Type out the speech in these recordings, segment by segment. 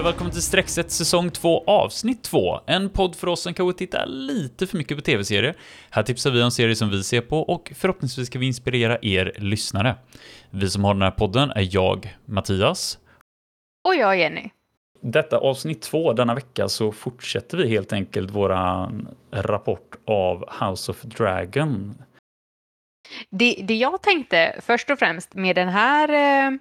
och välkommen till Streckset säsong 2 avsnitt 2. En podd för oss som kanske tittar lite för mycket på tv-serier. Här tipsar vi om serier som vi ser på och förhoppningsvis ska vi inspirera er lyssnare. Vi som har den här podden är jag, Mattias. Och jag, Jenny. Detta avsnitt 2 denna vecka så fortsätter vi helt enkelt våran rapport av House of Dragon. Det, det jag tänkte först och främst med den här eh,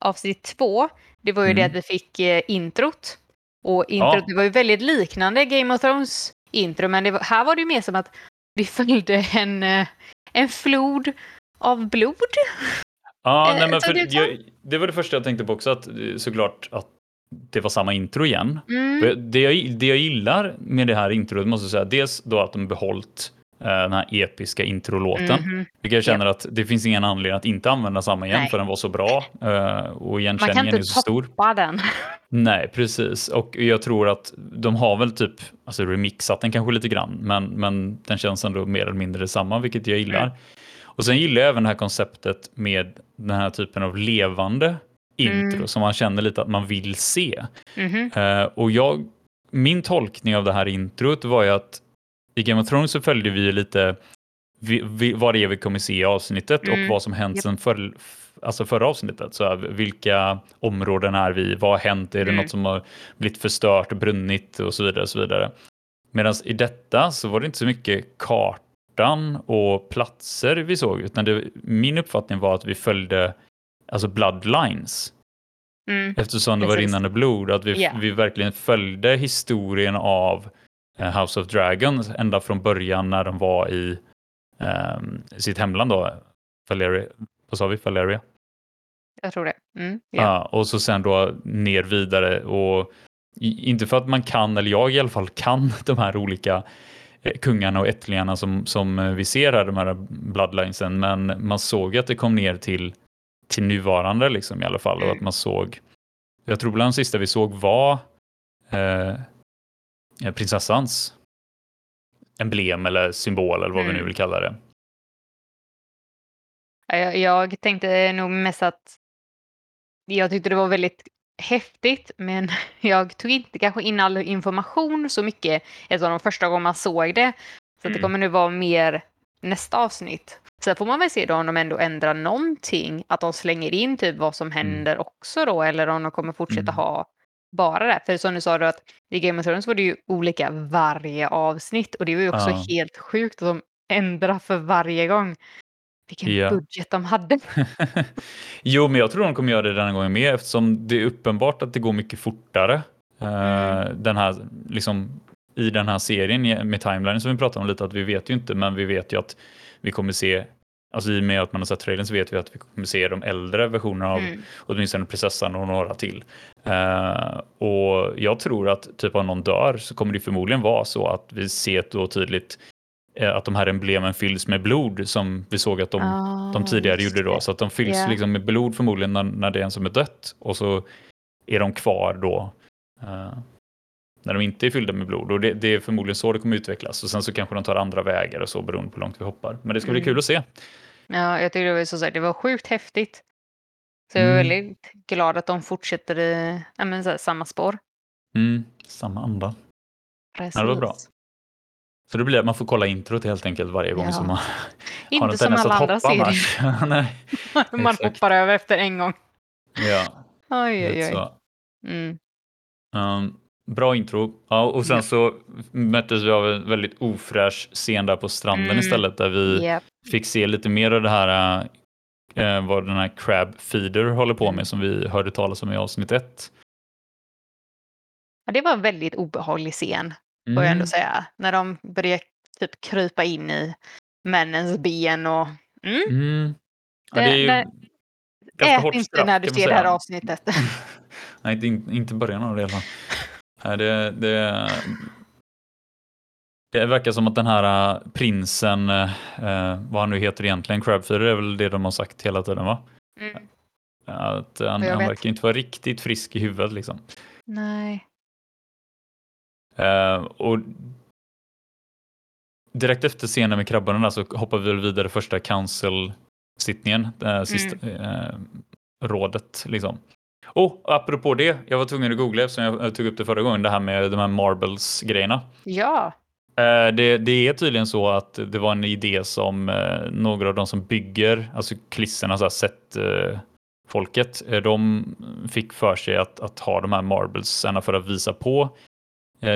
avsnitt 2 det var ju Mm. det att vi fick eh, introt. Och introt Ja. det var ju väldigt liknande Game of Thrones intro, men var, här var det ju mer som att vi följde en, eh, en flod av blod. Ja, Eh, nej, men för jag, det var det första jag tänkte på också, att eh, såklart att det var samma intro igen. Mm. Det, jag, det jag gillar med det här introt måste jag säga, dels då att de behållit eh, den här episka introlåten. Mhm. Vilket jag känner att det finns ingen anledning att inte använda samma igen Nej. för den var så bra eh, och Man kan igenkänningen är inte så stor. toppa den. Nej, precis. Och jag tror att de har väl typ alltså remixat den kanske lite grann, men, men den känns ändå mer eller mindre samma, vilket jag gillar. Mm. Och sen gillar jag även det här konceptet med den här typen av levande intro Mm. som man känner lite att man vill se. Mhm. Eh, och jag, min tolkning av det här introt var ju att i Game of Thrones så följde vi lite vi, vi, vad det är vi kommer se i avsnittet Mm. och vad som hänt Japp. sen för, alltså förra avsnittet. Så här, vilka områden är vi? Vad har hänt? Är det Mm. något som har blivit förstört, brunnit och så vidare. Och så vidare. Medan i detta så var det inte så mycket kartan och platser vi såg, utan det, min uppfattning var att vi följde alltså bloodlines. Mm. Eftersom det var Precis. rinnande blod, att vi, Ja. vi verkligen följde historien av eh, House of Dragons ända från början när de var i ehm, sitt hemland då, Valeria, vad sa vi, Valeria? Jag tror det. Mm. Ja. Ja. och så sen då ner vidare och inte för att man kan, eller jag i alla fall kan de här olika eh, kungarna och ättlingarna som, som eh, vi ser här, de här bloodlinesen, men man såg att det kom ner till, till nuvarande liksom i alla fall och Mm. att man såg, jag tror bland de sista vi såg var eh, eh, prinsessans emblem eller symbol eller vad vi nu Mm. vill kalla det. Jag, jag tänkte nog mest att jag tyckte det var väldigt häftigt, men jag tog inte kanske in all information så mycket eftersom de första gången man såg det. Så att det Mm. kommer nu vara mer nästa avsnitt. Sen får man väl se då om de ändå ändrar någonting, att de slänger in typ vad som händer också då, eller om de kommer fortsätta Mm. ha bara det. För som du sa då att i Game of Thrones var det ju olika varje avsnitt och det var ju också Ja. helt sjukt att de ändrar för varje gång. Vilken Ja. budget de hade. jo, men jag tror de kommer göra det denna gången med eftersom det är uppenbart att det går mycket fortare. eh, Mm. Den här, liksom, I den här serien med timeline som vi pratade om lite, att vi vet ju inte, men vi vet ju att vi kommer se, alltså i och med att man har sett trailern så vet vi att vi kommer se de äldre versionerna av Mm. åtminstone prinsessan och några till. Eh, och jag tror att typ om någon dör så kommer det förmodligen vara så att vi ser då tydligt eh, att de här emblemen fylls med blod som vi såg att de de Ah, tidigare gjorde då. Så att de fylls Ja. liksom med blod förmodligen när, när det är en som är dött och så är de kvar då eh, när de inte är fyllda med blod. Och det, det är förmodligen så det kommer utvecklas. Och sen så kanske de tar andra vägar och så beroende på hur långt vi hoppar. Men det ska bli Mm. kul att se. Ja, jag tycker det var, så sagt, det var sjukt häftigt. Så jag är Mm. väldigt glad att de fortsätter i ja, men, så här, samma spår. Mm, samma anda. Precis. Ja, det var bra. Så det blir att man får kolla introt helt enkelt varje gång Ja. som man har Inte som alla andra serier. Nej. Man Exakt. hoppar över efter en gång. Ja, Oj, oj, oj. så. Mm. Um, bra intro. Ja, och sen Ja. så möttes vi av en väldigt ofräsch scen där på stranden Mm. istället där vi Japp. fick se lite mer av det här eh, vad den här Crab Feeder håller på Mm. med som vi hörde talas om i avsnitt ett. Ja, det var en väldigt obehaglig scen, får jag ändå Mm. säga. När de började typ krypa in i männens ben och... Mm. Mm. Ja, Det- är ju det- ganska Ät hårt inte straff, när du ser det här avsnittet. Nej, inte, in- inte början av det i alla fall. Det, det, det verkar som att den här äh, prinsen, eh, vad han nu heter egentligen, Crabfeeder är väl det de har sagt hela tiden va? Mm. Att han, han verkar inte vara riktigt frisk i huvudet liksom. Nej. Eh, och direkt efter scenen med krabborna så hoppar vi vidare första council-sittningen, eh, sista, Mm. eh, rådet liksom. Och apropå det, jag var tvungen att googla eftersom jag tog upp det förra gången, det här med de här marbles-grejerna. Ja. Eh, det, det, är tydligen så att det var en idé som eh, några av de som bygger, alltså kulisserna, så här, sett eh, folket, de fick för sig att, att ha de här marblesarna för att visa på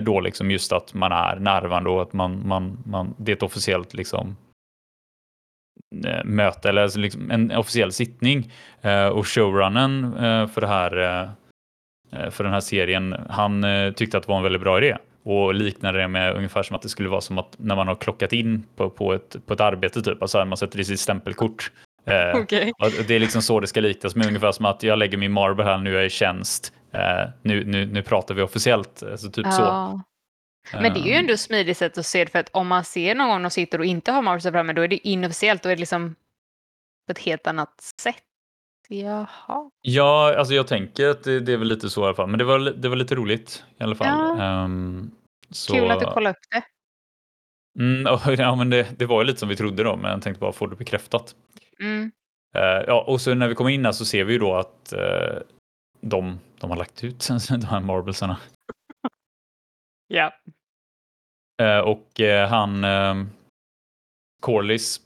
då liksom just att man är närvarande och att man, man, man, det är ett officiellt liksom möte eller alltså liksom en officiell sittning. Och showrunnen för det här för den här serien, han tyckte att det var en väldigt bra idé och liknade det med ungefär som att det skulle vara som att när man har klockat in på, på, ett, på ett arbete, typ, alltså man sätter i sitt stämpelkort. Eh, okay. Det är liksom så det ska liknas med ungefär som att jag lägger min marble här, nu är jag i tjänst, eh, nu, nu, nu pratar vi officiellt, alltså typ ja. så. Men det är ju ändå ett smidigt sätt att se det, för att om man ser någon som sitter och inte har marbles framme, då är det inofficiellt, då är det liksom på ett helt annat sätt. Jaha. Ja, alltså jag tänker att det, det, är väl lite så i alla fall. Men det var, det var lite roligt i alla fall. Ja. Um, så... Kul att du kollade upp det. Mm, ja, men det, det var ju lite som vi trodde då, men jag tänkte bara få det bekräftat. Mm. Uh, ja, och så när vi kommer in här så ser vi ju då att uh, de, de har lagt ut de här marblesarna. ja. Uh, och han, Corlys,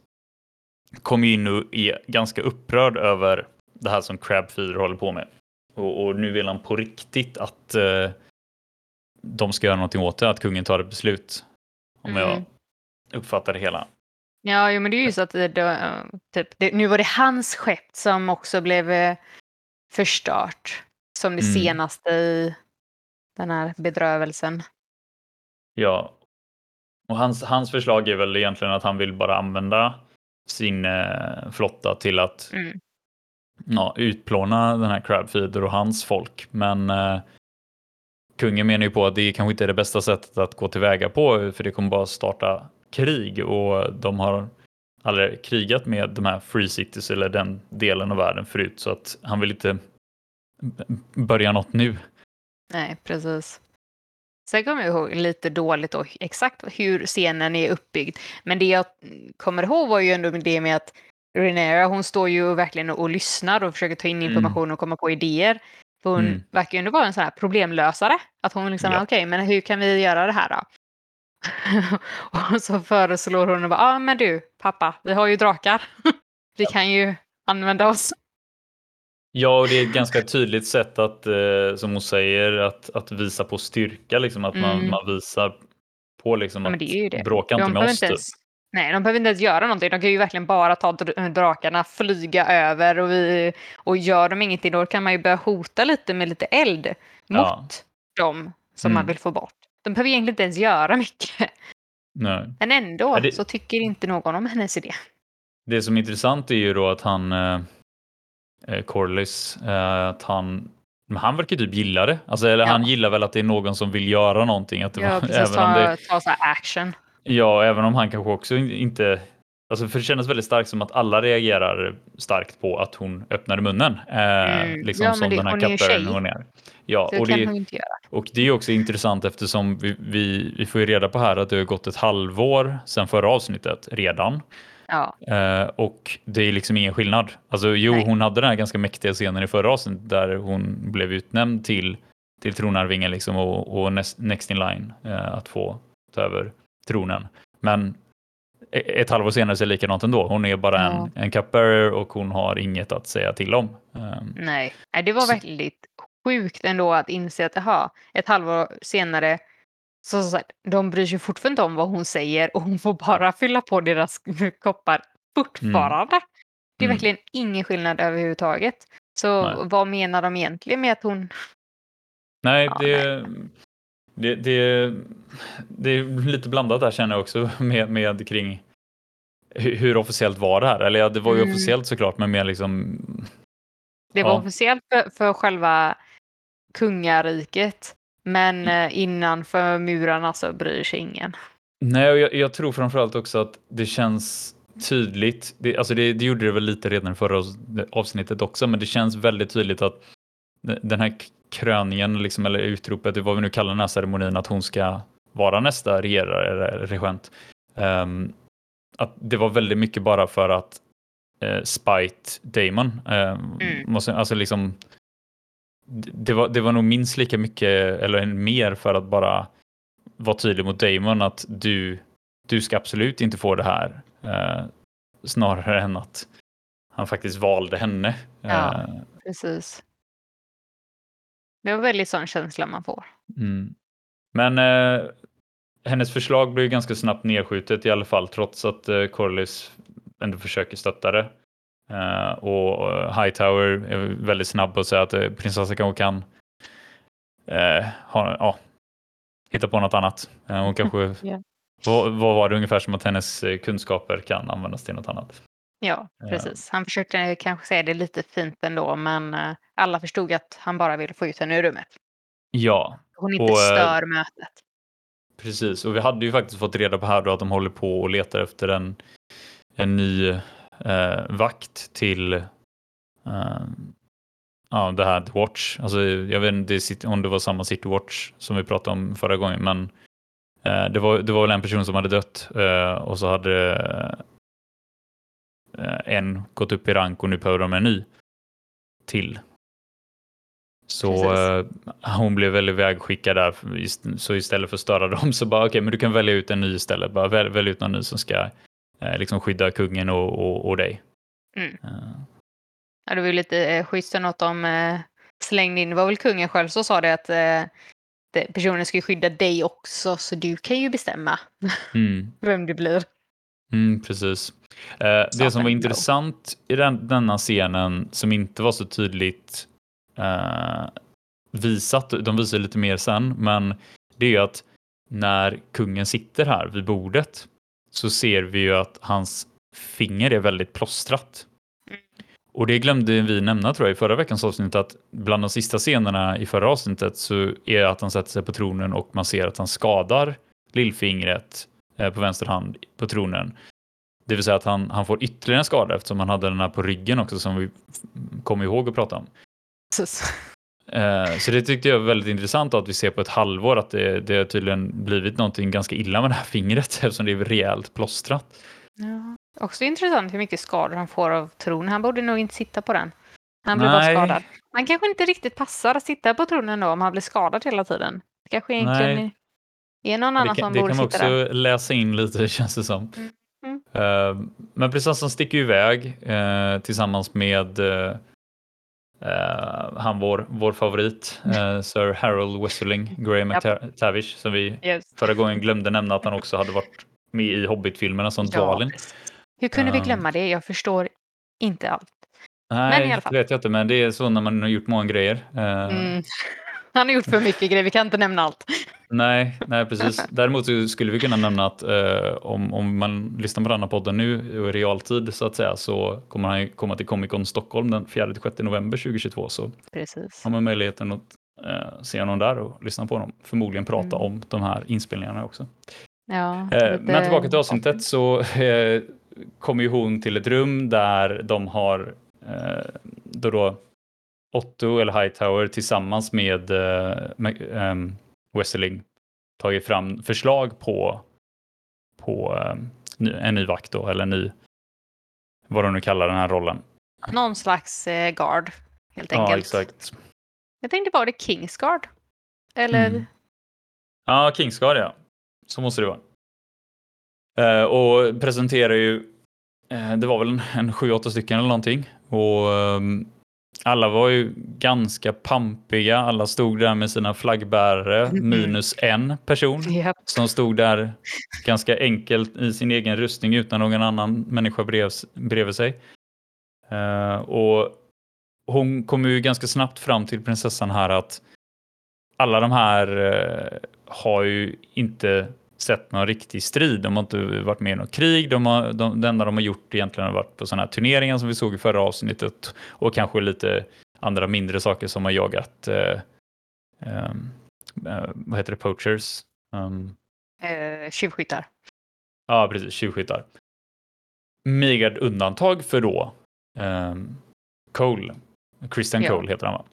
kom in och är ganska upprörd över det här som Crabfeeder håller på med. Och, och, nu vill han på riktigt att eh, de ska göra någonting åt det, att kungen tar ett beslut. Om mm. jag uppfattar det hela. Ja, jo, men det är ju så att det, det, typ, det, nu var det hans skepp som också blev eh, förstört. Som det mm. senaste i den här bedrövelsen. Ja, och hans, hans förslag är väl egentligen att han vill bara använda sin eh, flotta till att mm ja, utplåna den här Crabfeeder och hans folk. Men eh, kungen menar ju på att det kanske inte är det bästa sättet att gå tillväga på för det kommer bara starta krig och de har aldrig krigat med de här Free Cities eller den delen av världen förut så att han vill inte börja något nu. Nej, precis. Sen kommer jag ihåg lite dåligt då, exakt hur scenen är uppbyggd. Men det jag kommer ihåg var ju ändå det med att Renera, hon står ju verkligen och lyssnar och försöker ta in mm. information och komma på idéer. För hon mm. verkar ju ändå vara en sån här problemlösare. Att hon liksom, ja. okej, okay, men hur kan vi göra det här då? och så föreslår hon och bara, ja ah, men du pappa, vi har ju drakar. vi kan ju använda oss. Ja, och det är ett ganska tydligt sätt att, eh, som hon säger, att, att visa på styrka, liksom att man, mm. man visar på liksom ja, att bråka inte med oss. Typ. Nej, de behöver inte ens göra någonting. De kan ju verkligen bara ta drakarna, flyga över och, vi, och gör de ingenting då kan man ju börja hota lite med lite eld ja. mot dem som mm. man vill få bort. De behöver egentligen inte ens göra mycket. Nej. Men ändå det... så tycker inte någon om hennes idé. Det som är intressant är ju då att han, eh, eh Corlys, eh, att han han verkar typ gilla det. Alltså, eller ja. Han gillar väl att det är någon som vill göra någonting. Att det ja, precis. Även ta, om det... ta så action. Ja, även om han kanske också inte Alltså för det kändes väldigt starkt som att alla reagerar starkt på att hon öppnade munnen. Eh, mm. liksom ja, som det, den här kapparen hon är. Ja, det och, det, och det är också intressant eftersom vi, vi, vi får ju reda på här att det har gått ett halvår sedan förra avsnittet redan. Ja. Eh, och det är liksom ingen skillnad. Alltså jo, Nej. hon hade den här ganska mäktiga scenen i förra avsnittet där hon blev utnämnd till, till tronarvingen liksom och, och next, next in line eh, att få ta över tronen. Men e-, ett halvår senare så är det likadant ändå. Hon är bara ja. en, en cupbearer och hon har inget att säga till om. Um, Nej, det var så. väldigt sjukt ändå att inse att aha, ett halvår senare så, så de bryr sig fortfarande inte om vad hon säger och hon får bara fylla på deras koppar fortfarande. Mm. Det är mm. verkligen ingen skillnad överhuvudtaget. Så nej. vad menar de egentligen med att hon... Nej, ja, det, nej. Det, det, det är lite blandat där känner jag också med, med kring hur, hur officiellt var det här? Eller ja, det var ju mm. officiellt såklart, men mer liksom... Det var ja. officiellt för, för själva kungariket, men mm. Eh, innanför murarna så bryr sig ingen. Nej, och jag, jag tror framförallt också att det känns tydligt. Det, alltså det, det gjorde det väl lite redan i förra avsnittet också, men det känns väldigt tydligt att den här kröningen, liksom, eller utropet, vad vi nu kallar den här ceremonin, att hon ska vara nästa regerare eller regent. Um, att det var väldigt mycket bara för att uh, spite Damon. Um, mm. måste, alltså liksom, det var, det var nog minst lika mycket eller mer för att bara vara tydlig mot Damon att du, du ska absolut inte få det här. Eh, snarare än att han faktiskt valde henne. Ja. Eh, Precis. Det var väldigt sån känsla man får. mm. Men eh, hennes förslag blev ganska snabbt nedskjutet i alla fall trots att eh, Corlys ändå försöker stötta det. Eh, och eh, Hightower är väldigt snabb på att säga att eh, prinsessan kanske kan eh, ha, hitta på något annat. Hon kanske, Ja. vad, vad var det ungefär som att hennes kunskaper kan användas till något annat? Ja, precis. Han försökte kanske säga det lite fint ändå, men alla förstod att han bara ville få ut henne ur rummet. Ja, Hon inte Och, stör mötet. precis. Och vi hade ju faktiskt fått reda på här då att de håller på och letar efter en, en ny eh, vakt till eh, ja, det här The Watch. Alltså, jag vet inte om det var samma City Watch som vi pratade om förra gången, men eh, det, var, det var väl en person som hade dött eh, och så hade eh, en gått upp i rank och nu behöver de en ny till. Så Precis. eh, hon blev väl ivägskickad där, så istället för att störa dem så bara okej, men du kan välja ut en ny istället. Bara väl, välj ut någon ny som ska liksom skydda kungen och, och, och dig. Mm. Eh, Ja, det var ju lite eh, schysst något de eh, slängde in. Det var väl kungen själv som sa det att eh, det, personen ska ju skydda dig också, så du kan ju bestämma mm. vem du blir. Mm, precis. Eh, det som var intressant i den, denna scenen som inte var så tydligt eh, visat, de visar lite mer sen, men det är ju att när kungen sitter här vid bordet så ser vi ju att hans finger är väldigt plåstrat. Och det glömde vi nämna tror jag i förra veckans avsnitt att bland de sista scenerna i förra avsnittet så är det att han sätter sig på tronen och man ser att han skadar lillfingret eh, på vänster hand på tronen. Det vill säga att han, han får ytterligare en skada eftersom han hade den här på ryggen också som vi kommer ihåg att prata om. Precis. Eh, Så det tyckte jag var väldigt intressant att vi ser på ett halvår att det, det har tydligen blivit någonting ganska illa med det här fingret eftersom det är rejält plåstrat. Ja. Också intressant hur mycket skador han får av tron. Han borde nog inte sitta på den. Han blir bara Nej. skadad. Han kanske inte riktigt passar att sitta på tronen då om han blir skadad hela tiden. Det kanske egentligen Nej. är någon Det annan kan, som det borde kan man sitta också där. läsa in lite känns det som. Mm. Mm. Eh, Men prinsessan sticker iväg eh, tillsammans med eh, eh, han vår, vår favorit, eh, Sir Harold Westerling, Graham. McTavish, som vi Just. förra gången glömde nämna att han också hade varit med i Hobbit-filmerna som Dvalin. precis. Hur kunde vi Ehm. glömma det? Jag förstår inte allt. Nej, i alla fall. det vet jag inte, men det är så när man har gjort många grejer. Eh, Mm. Han har gjort för mycket grejer, vi kan inte nämna allt. Nej, nej, precis. Däremot skulle vi kunna nämna att eh, om, om man lyssnar på den här podden nu i realtid så att säga så kommer han komma till Comic Con Stockholm den 4-6 november 2022 så Precis. har man möjligheten att eh, se honom där och lyssna på honom. Förmodligen prata Mm. om de här inspelningarna också. Ja, Eh, lite- men tillbaka till avsnittet så eh, kommer ju hon till ett rum där de har eh, då, då Otto eller Hightower tillsammans med eh, Mac- ehm, Westerling tagit fram förslag på, på ny- en ny vakt då, eller en ny, vad de nu kallar den här rollen. Någon slags eh, guard, helt Ja, enkelt. exakt. Jag tänkte, var det Kingsguard? Eller? Mm. Ja, Kingsguard ja. Så måste det vara. Eh, och presenterar ju, eh, det var väl en, en sju, åtta stycken eller någonting. Och ehm, alla var ju ganska pampiga. Alla stod där med sina flaggbärare, Mhm. minus en person Japp. som stod där ganska enkelt i sin egen rustning utan någon annan människa brev, bredvid sig. Eh, och hon kom ju ganska snabbt fram till prinsessan här att alla de här eh, har ju inte sett någon riktig strid. De har inte varit med i något krig. De har, de, det enda de har gjort egentligen har varit på sådana här turneringar som vi såg i förra avsnittet och kanske lite andra mindre saker som har jagat eh, ehm, eh, vad heter det, poachers. Um, Eh, tjuvskyttar. Ja, precis. Tjuvskyttar. Med undantag för då um, Cole. Christian Ja. Cole heter han va?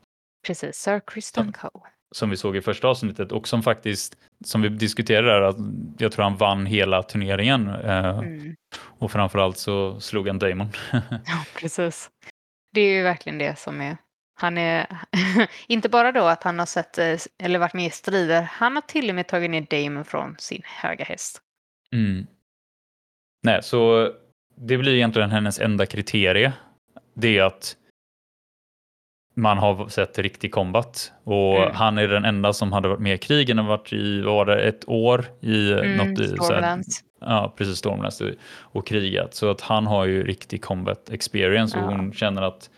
Precis, Sir Kristen Cole. Som vi såg i första avsnittet och som faktiskt, som vi diskuterade där, att jag tror han vann hela turneringen. eh, Mm. Och framförallt så slog han Damon. Ja, precis. Det är ju verkligen det som är Han är inte bara då att han har sett eh, eller varit med i strider. Han har till och med tagit ner Damon från sin höga häst. Mm. Nej, så det blir egentligen hennes enda kriterie. Det är att man har sett riktig combat och Mm. han är den enda som hade varit med i krigen och varit i, vad var det, ett år i Mm, något i, här, ja, precis Stormlands och- krigat. Så att han har ju riktig combat experience och Ja. hon känner att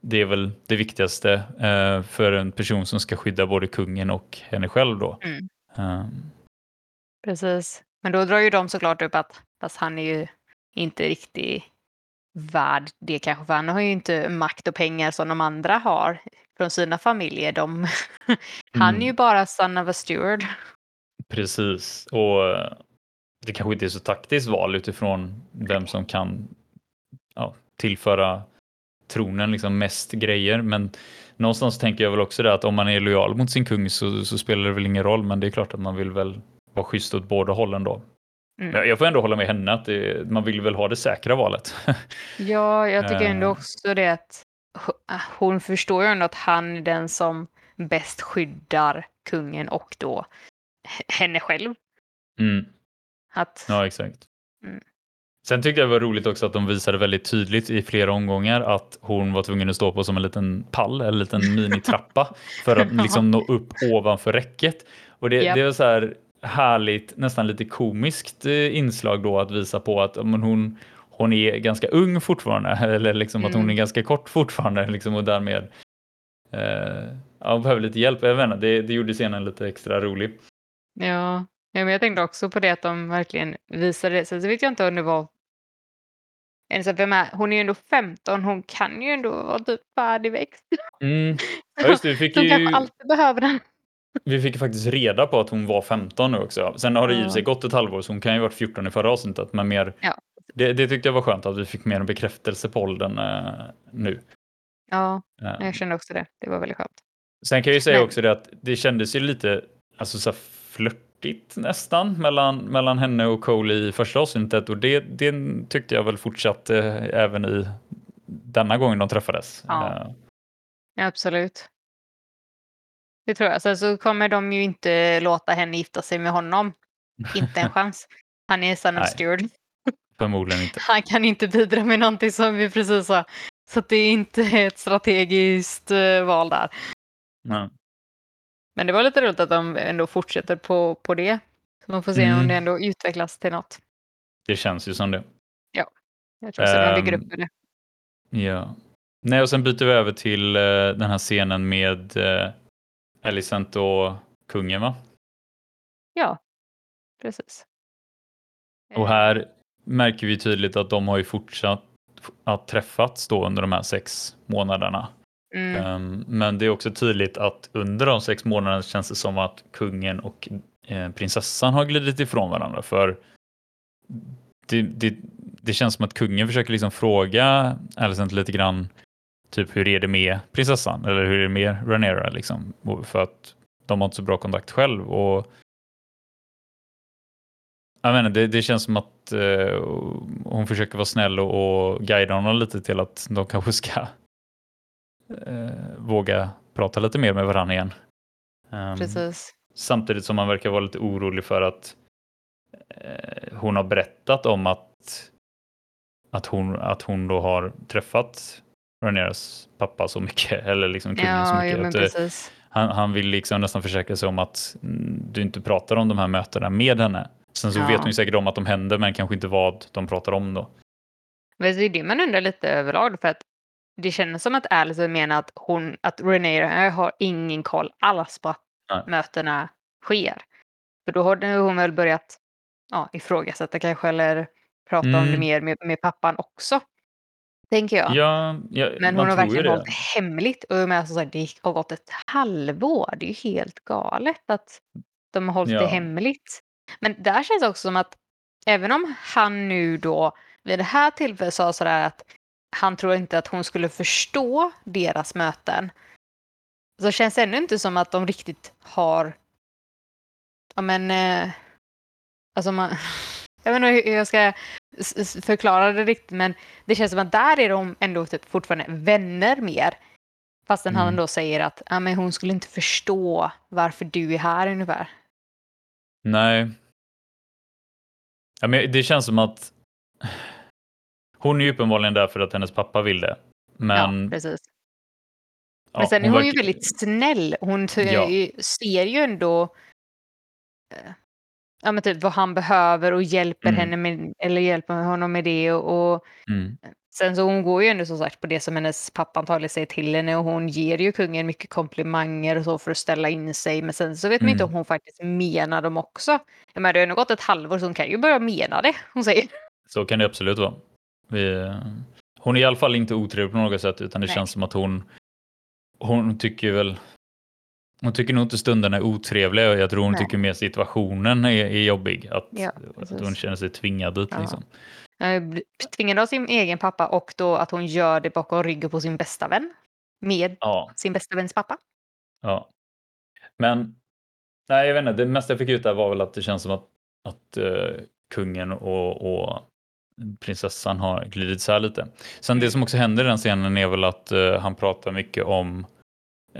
det är väl det viktigaste eh, för en person som ska skydda både kungen och henne själv då. Mm. Um, Precis. Men då drar ju de såklart upp att fast han är ju inte riktigt värd det kanske. För han har ju inte makt och pengar som de andra har från sina familjer. De, han är ju Mm. bara son of a steward. Precis, och eh, det kanske inte är så taktiskt val utifrån vem som kan ja, tillföra tronen liksom mest grejer. Men någonstans tänker jag väl också det att om man är lojal mot sin kung så, så spelar det väl ingen roll. Men det är klart att man vill väl vara schysst åt båda hållen då. Mm. Jag får ändå hålla med henne att det, man vill väl ha det säkra valet. Ja, jag tycker ändå Eh. också det att h- hon förstår ju ändå att han är den som bäst skyddar kungen och då henne själv. mm. Att, Ja, exakt. Mm. Sen tyckte jag det var roligt också att de visade väldigt tydligt i flera omgångar att hon var tvungen att stå på som en liten pall, en liten minitrappa för att liksom nå upp ovanför räcket. Och det, Japp. det var så här härligt, nästan lite komiskt eh, inslag då att visa på att men hon, hon är ganska ung fortfarande, eller liksom att hon Mm. är ganska kort fortfarande liksom, och därmed eh, ja, hon behöver lite hjälp. Jag vet inte, det, det gjorde scenen lite extra rolig. ja. ja, men jag tänkte också på det att de verkligen visade det. Så vet jag inte om det var vem är, hon är ju ändå 15, hon kan ju ändå vara typ färdigväxt. Mm. Ja, just det, vi fick De ju... kanske alltid behöver den. Vi fick faktiskt reda på att hon var 15 nu också. Sen har det i för sig Ja. gått ett halvår så hon kan ju ha varit 14 i förra avsnittet. Men mer, Ja. det, det tyckte jag var skönt att vi fick mer en bekräftelse på åldern eh, nu. Ja, Eh, jag kände också det. Det var väldigt skönt. Sen kan jag ju säga Men- också det att det kändes ju lite alltså, så flörtigt nästan mellan, mellan henne och Cole i första avsnittet och det, det tyckte jag väl fortsatte eh, även i denna gången de träffades. Ja. Eh, Ja, absolut. Det tror jag. Sen så kommer de ju inte låta henne gifta sig med honom. Inte en chans. Han är son of Nej. steward. förmodligen inte. Han kan inte bidra med någonting som vi precis sa. Så att det är inte ett strategiskt eh, val där. Ja. Men det var lite roligt att de ändå fortsätter på, på det. Så man får se Mm. om det ändå utvecklas till något. Det känns ju som det. Jag tror också de bygger Ehm, upp det. Ja. Nej, och sen byter vi över till eh, den här scenen med uh, Alicent och kungen va? Ja, precis. Och här märker vi tydligt att de har ju fortsatt att träffats då under de här sex månaderna. Mm, Ehm, men det är också tydligt att under de sex månaderna känns det som att kungen och eh, prinsessan har glidit ifrån varandra för det, det, det känns som att kungen försöker liksom fråga Alicent lite grann typ hur är det med prinsessan eller hur är det med Rhaenyra liksom för att de har inte så bra kontakt själv och jag menar, det, det känns som att eh, hon försöker vara snäll och, och guida honom lite till att de kanske ska eh, våga prata lite mer med varandra igen. Ehm, precis. Samtidigt som man verkar vara lite orolig för att eh, hon har berättat om att, att, hon, att hon då har träffat Rhaenyras pappa så mycket, eller liksom kungen så Ja, mycket. jo, men att, eh, han, han vill liksom nästan försäkra sig om att mm, du inte pratar om de här mötena med henne. Sen så Ja. vet hon ju säkert om att de hände, men kanske inte vad de pratar om då. Men det är det man undrar lite överlag för att det känns som att Alice menar att hon, att Renee har ingen koll alls på att Nej. mötena sker. För då har hon väl börjat ja, ifrågasätta kanske eller prata om det Mm. mer med, med pappan också. Tänker jag. Ja, ja Men man hon har tror ju verkligen hållit det hemligt. Och jag menar, så här, det har gått ett halvår. Det är ju helt galet att de har hållit Ja. det hemligt. Men där känns det också som att även om han nu då vid det här tillfället sa sådär att han tror inte att hon skulle förstå deras möten. Så känns det ännu inte som att de riktigt har, ja men, eh, alltså man, jag vet inte hur jag ska förklara det riktigt men det känns som att där är de ändå typ fortfarande vänner mer. Fastän han Mm. då säger att ah, men hon skulle inte förstå varför du är här ungefär. Nej. Ja, men det känns som att hon är ju uppenbarligen där för att hennes pappa vill det. Men, ja, precis. ja, Men sen är hon ju verkar- väldigt snäll. Hon Ja. ser ju ändå eh, ja, men typ vad han behöver och hjälper Mm. henne med, eller hjälper honom med det. Och, och Mm, sen så hon går ju ändå som sagt på det som hennes pappa antagligen säger till henne och hon ger ju kungen mycket komplimanger och så för att ställa in sig. Men sen så vet man inte Mm. om hon faktiskt menar dem också. Jag menar, det har nog gått ett halvår så hon kan ju börja mena det hon säger. så kan det absolut vara. Vi, hon är i alla fall inte otrevlig på något sätt utan det Nej. känns som att hon hon tycker väl hon tycker nog inte stunderna är otrevliga och jag tror hon Nej. tycker mer situationen är, är jobbig. Att, Ja, att hon känner sig tvingad dit. Ja. Liksom. Tvingad av sin egen pappa och då att hon gör det bakom ryggen på sin bästa vän. Med Ja, sin bästa väns pappa. ja. Men nej, jag vet inte. Det mesta jag fick ut där var väl att det känns som att, att eh, kungen och, och prinsessan har glidit isär lite. Sen Mm. det som också händer i den scenen är väl att eh, han pratar mycket om,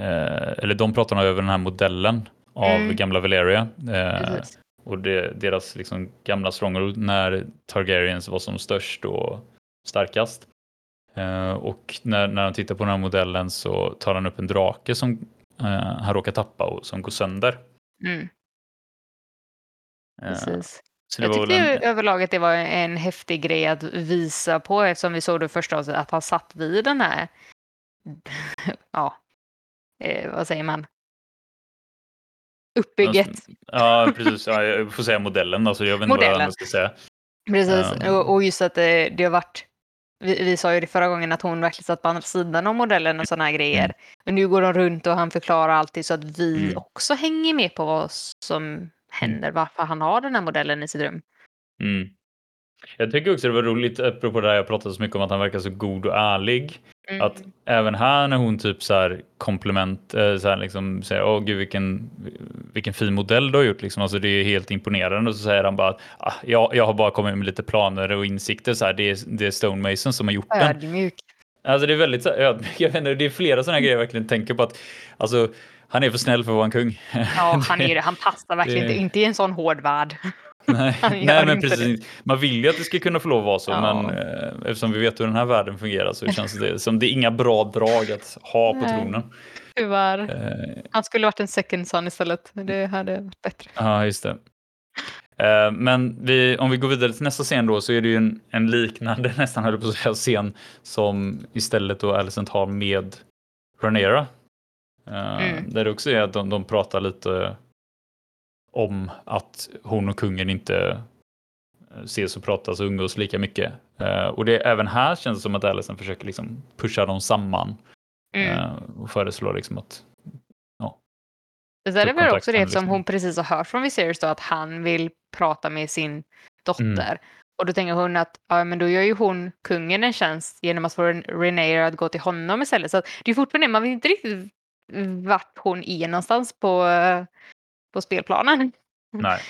eller de pratar nog över den här modellen av Mm. gamla Valeria. Eh, och det, deras liksom gamla Stronghold när Targaryens var som störst och starkast. Eh, och när, när han tittar på den här modellen så tar han upp en drake som eh, han råkar tappa och som går sönder. Mm, Eh, precis. så Jag tyckte en, överlag att det var en häftig grej att visa på eftersom vi såg det första avsnittet att han satt vid den här, ja, eh, vad säger man? Uppbygget. ja, precis. Ja, jag får säga modellen. Alltså, jag vet inte vad Modellen. jag ska säga. Precis, Ehm. och, och just att det, det har varit, vi, vi sa ju det förra gången att hon verkligen satt på andra sidan av modellen och sådana här grejer. Mm. Men nu går de runt och han förklarar alltid så att vi Mm. också hänger med på vad som händer, varför han har den här modellen i sitt rum. Mm. Jag tycker också det var roligt, apropå det här jag pratade så mycket om att han verkar så god och ärlig. Mm. Att även här när hon typ så här komplement, eh, så här liksom säger åh gud vilken, vilken fin modell du har gjort liksom, alltså det är helt imponerande och så säger han bara att ah, jag, jag har bara kommit med lite planer och insikter så här, det är, det är Stonemason som har gjort den. Ödmjuk. Alltså det är väldigt så här, ödmjuk. jag vet inte, det är flera sådana grejer jag verkligen tänker på att alltså han är för snäll för att vara en kung. Ja, han är det. Han passar verkligen det- inte, inte i en sån hård värld. Nej, nej men precis. Man vill ju att det ska kunna få lov att vara så, Ja. men eh, eftersom vi vet hur den här världen fungerar så känns det som det är inga bra drag att ha på Nej. tronen. Tyvärr. Eh, Han skulle varit en second son istället. Det hade varit bättre. Ja, just det. Eh, Men vi, om vi går vidare till nästa scen då så är det ju en, en liknande, nästan höll på att säga, scen som istället då Alicent har med Rhaenyra. Eh, Mm. Där det också är att de, de pratar lite om att hon och kungen inte eh, ses och pratas och umgås lika mycket. Eh, Och det även här känns det som att Alicent försöker liksom pusha dem samman Mm. eh, och föreslår liksom att Det där är väl också det som liksom. hon precis har hört från Viserys då, att han vill prata med sin dotter. Mm. Och då tänker hon att ja, men då gör ju hon kungen en tjänst genom att få René att gå till honom istället. Så det är fortfarande, man vet inte riktigt vart hon är någonstans på, på spelplanen. nej,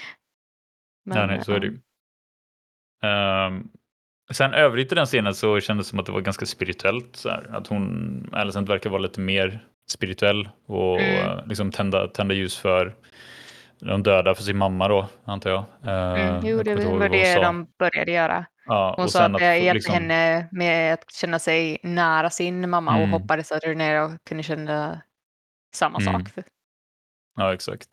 Men, nej, nej så är det ju. Ehm, sen övrigt i den scenen så kändes det som att det var ganska spirituellt. Så här, att hon, Alicent verkar vara lite mer spirituell och Mm. eh, liksom tända, tända ljus för de döda, för sin mamma då, antar jag. Mm, Ehm, jo, det var det de började göra. Ja, Hon och sa att det hjälpte liksom- henne med att känna sig nära sin mamma Mm. och hoppades att René kunde känna samma Mm. sak. Ja, exakt.